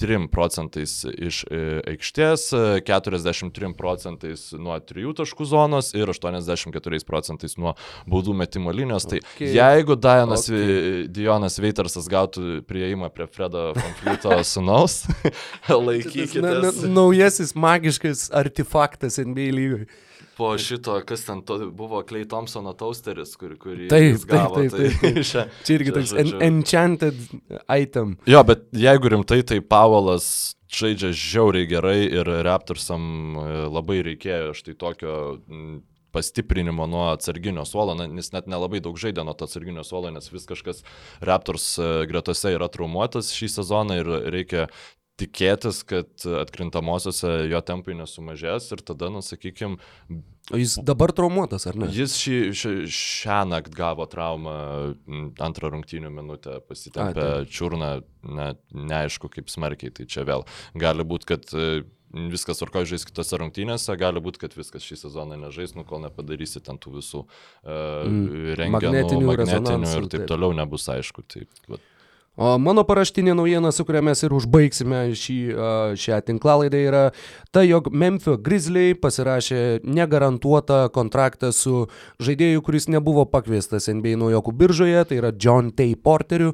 3 procentais iš e, aikštės, 43 procentais nuo 3 taškų zonos ir 84 procentais nuo baudų metimo linijos. Tai okay. jeigu Dianas okay. Dionas Veitersas gautų prieimą prie Fredo Fonflito sunaus, na, naujasis magiškas artefaktas NBA lygoje po šito, kas ten to, buvo Clay Thompsono toasteris, kur, kurį taip, gavo. Taip, taip, taip. Tai čia, čia irgi toks en, enchanted item. Jo, bet jeigu rimtai, tai Paulas žaidžia žiauriai gerai ir Raptorsam e, labai reikėjo štai tokio pastiprinimo nuo atsarginio suolo, nes net nelabai daug žaidė nuo to atsarginio suolo, nes vis kažkas Raptors e, gretose yra traumuotas šį sezoną ir reikia tikėtis, kad atkrintamosiose jo tempai nesumažės ir tada, nu, sakykime. O jis dabar traumuotas, ar ne? Jis šį, šį, šią naktį gavo traumą antrą rungtynių minutę, pasitempė A, čiurną, ne, neaišku kaip smarkiai, tai čia vėl gali būti, kad e, viskas tvarko žais kitose rungtynėse, gali būti, kad viskas šį sezoną nežais, nu kol nepadarysi ten tų visų uh, mm. renginų, magnetinių, magnetinių ir taip, taip toliau nebus aišku. Taip, bet... O mano paraštinė naujiena, su kuria mes ir užbaigsime šį, šią tinklalaidą, yra ta, jog Memphis Grizzly pasirašė negarantuotą kontraktą su žaidėju, kuris nebuvo pakviestas NBA naujokų biržoje, tai yra John Tay Porteriu.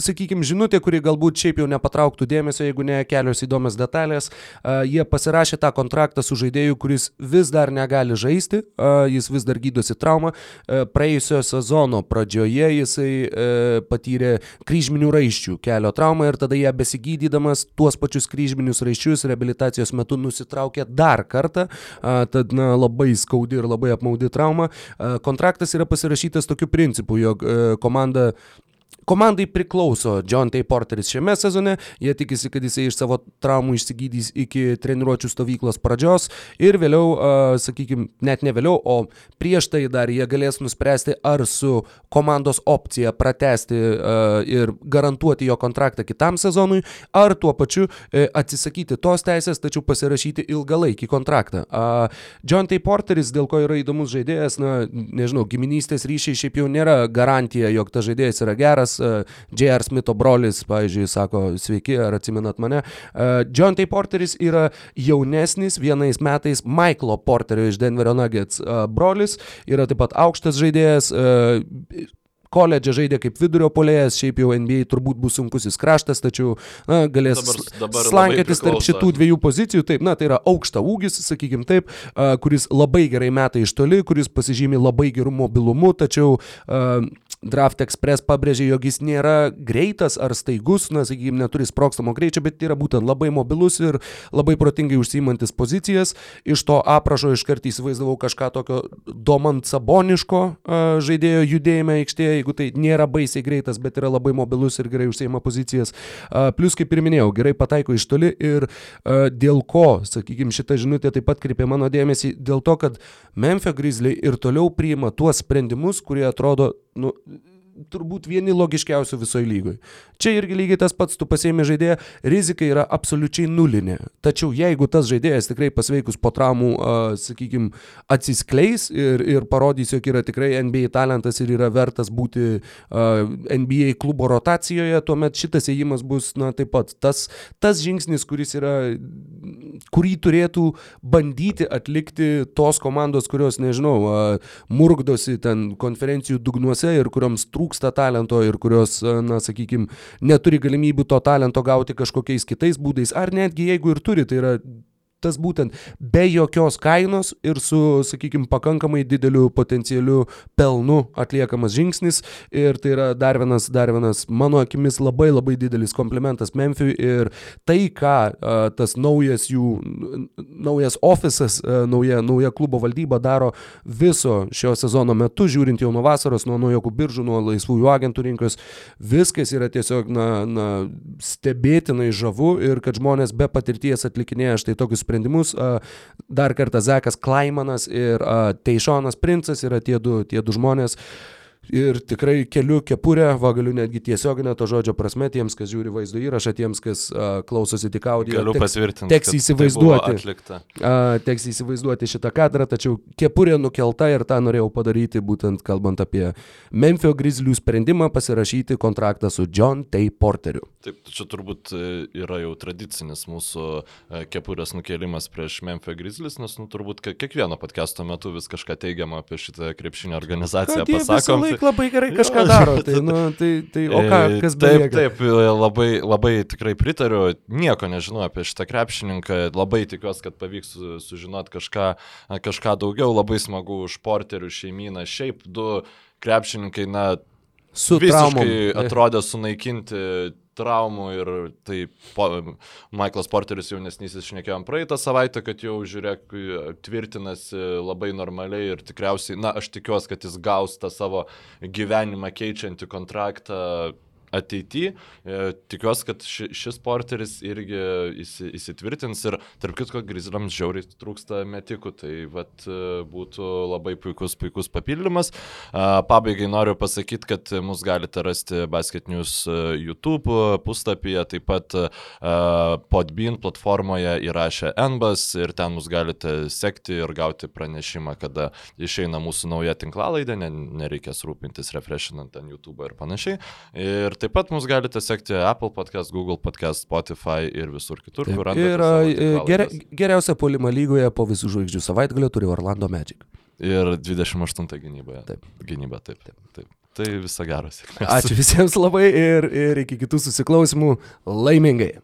Sakykime, žinutė, kuri galbūt šiaip jau nepatrauktų dėmesio, jeigu ne kelios įdomios detalės. Jie pasirašė tą kontraktą su žaidėju, kuris vis dar negali žaisti, jis vis dar gydosi traumą. Praėjusio sezono pradžioje jisai e, patyrė kryžminių raiščių kelio traumą ir tada ją besigydydamas tuos pačius kryžminius raiščius reabilitacijos metu nusitraukė dar kartą, tad na, labai skaudi ir labai apmaudi trauma. Kontraktas yra pasirašytas tokiu principu, jog e, komanda Komandai priklauso John Tay Porteris šiame sezone, jie tikisi, kad jisai iš savo traumų išsigydys iki treniruočio stovyklos pradžios. Ir vėliau, uh, sakykime, net ne vėliau, o prieš tai dar jie galės nuspręsti, ar su komandos opcija pratesti uh, ir garantuoti jo kontraktą kitam sezonui, ar tuo pačiu uh, atsisakyti tos teisės, tačiau pasirašyti ilgalaikį kontraktą. Uh, John Tay Porteris, dėl ko yra įdomus žaidėjas, na, nežinau, giminystės ryšiai šiaip jau nėra garantija, jog tas žaidėjas yra geras E, J.R. Smitho brolis, pavyzdžiui, sako, sveiki, ar atsimenat mane. E, John T. Porteris yra jaunesnis, vienais metais Michaelo Porterio iš Denverio Nuggets e, brolis, yra taip pat aukštas žaidėjas koledže žaidė kaip vidurio polėjas, šiaip jau NBA turbūt bus sunkusis kraštas, tačiau na, galės dabar, dabar slankėtis tarp šitų dviejų pozicijų. Taip, na, tai yra aukšta ūgis, sakykime taip, kuris labai gerai meta iš toli, kuris pasižymi labai gerų mobilumu, tačiau Draft Express pabrėžė, jog jis nėra greitas ar staigus, na, sakykime, neturi sprokstamo greičio, bet yra būtent labai mobilus ir labai protingai užsiimantis pozicijas. Iš to aprašo iškart įsivaizdavau kažką tokio domant saboniško žaidėjo judėjime aikštėje, jeigu tai nėra baisiai greitas, bet yra labai mobilus ir gerai užsieima pozicijas. Plus, kaip ir minėjau, gerai pataiko iš toli ir dėl ko, sakykime, šita žinutė taip pat kreipė mano dėmesį, dėl to, kad Memphis Grizzly ir toliau priima tuos sprendimus, kurie atrodo nu, turbūt vieni logiškiausių visoje lygoje. Čia irgi lygiai tas pats, tu pasėmė žaidėją, rizika yra absoliučiai nulinė. Tačiau jeigu tas žaidėjas tikrai pasveikus po traumų, sakykime, atsiskleis ir, ir parodys, jog yra tikrai NBA talentas ir yra vertas būti NBA klubo rotacijoje, tuomet šitas ėjimas bus, na, taip pat tas, tas žingsnis, kuris yra, kurį turėtų bandyti atlikti tos komandos, kurios, nežinau, murgdosi ten konferencijų dugnuose ir kurioms trūksta trūksta talento ir kurios, na, sakykime, neturi galimybių to talento gauti kažkokiais kitais būdais, ar netgi jeigu ir turi, tai yra tas būtent be jokios kainos ir su, sakykime, pakankamai dideliu potencialiu pelnu atliekamas žingsnis. Ir tai yra dar vienas, dar vienas, mano akimis, labai labai didelis komplimentas Memphis ir tai, ką uh, tas naujas jų, naujas ofisas, uh, nauja, nauja klubo valdyba daro viso šio sezono metu, žiūrint jau nuo vasaros, nuo naujokų biržų, nuo laisvųjų agentų rinkos, viskas yra tiesiog, na, na stebėtinai žavu ir kad žmonės be patirties atlikinėja štai tokius sprendimus. Dar kartą Zekas Klaimanas ir Teišonas Princas yra tie du, tie du žmonės Ir tikrai keliu kepurę, va galiu netgi tiesioginę to žodžio prasme, tiems, kas žiūri vaizdo įrašą, tiems, kas uh, klausosi tik audio. Galiu teks, patvirtinti. teks tai įsivaizduoti. atlikta. uh, teks įsivaizduoti šitą kadrą, tačiau kepurė nukelta ir tą norėjau padaryti, būtent kalbant apie Memphio Grizzlių sprendimą pasirašyti kontraktą su John T. Porteriu. Taip, čia turbūt e, yra jau tradicinis mūsų e, kepurės nukelimas prieš Memphis Grizzlies, nes nu, turbūt kiekvieno podcast'o metu vis kažką teigiamą apie šitą krepšinio organizaciją pasakom. laiką labai gerai kažką daro. Tai, tai- nu, tai, tai, o ką, E, kas Taip, belieka? taip, e, labai, labai tikrai pritariu, nieko nežinau apie šitą krepšininką, labai tikiuosi, kad pavyks su- sužinoti kažką, kažką daugiau, labai smagu už porterių šeimyną, šiaip du krepšininkai, na, Su traumom. visiškai atrodė sunaikinti traumų ir tai po, Michaelas Porteris jaunesnysis šnekėjom praeitą savaitę, kad jau žiūrėk, tvirtinasi labai normaliai ir tikriausiai, na, aš tikiuosi, kad jis gaus tą savo gyvenimą keičiantį kontraktą ateityje. Tikiuosi, kad ši, šis porteris irgi įsi, įsitvirtins ir tarp kitko grizliams žiauriai trūksta metikų, tai vat, e, būtų labai puikus, puikus papildymas. A, Pabaigai noriu pasakyti, kad mus galite rasti Basket News e, YouTube puslapyje, taip pat Podbean platformoje įrašę NBAS ir ten mus galite sekti ir gauti pranešimą, kada išeina mūsų nauja tinklalaidė, ne, nereikės rūpintis refreshinant ant YouTube ir panašiai. Ir taip pat mus galite sekti Apple podcast, Google podcast, Spotify ir visur kitur, Taip, kur randate. Ir e, geria, tinklalaides. geriausia polima lygoje po visų žvaigždžių savaitgalio turi Orlando Magic. Ir 28 gynyboje. Taip. Gynyba, taip, taip. taip. Tai visą gerą sėkmę. Ačiū visiems labai ir, ir iki kitų susiklausimų laimingai.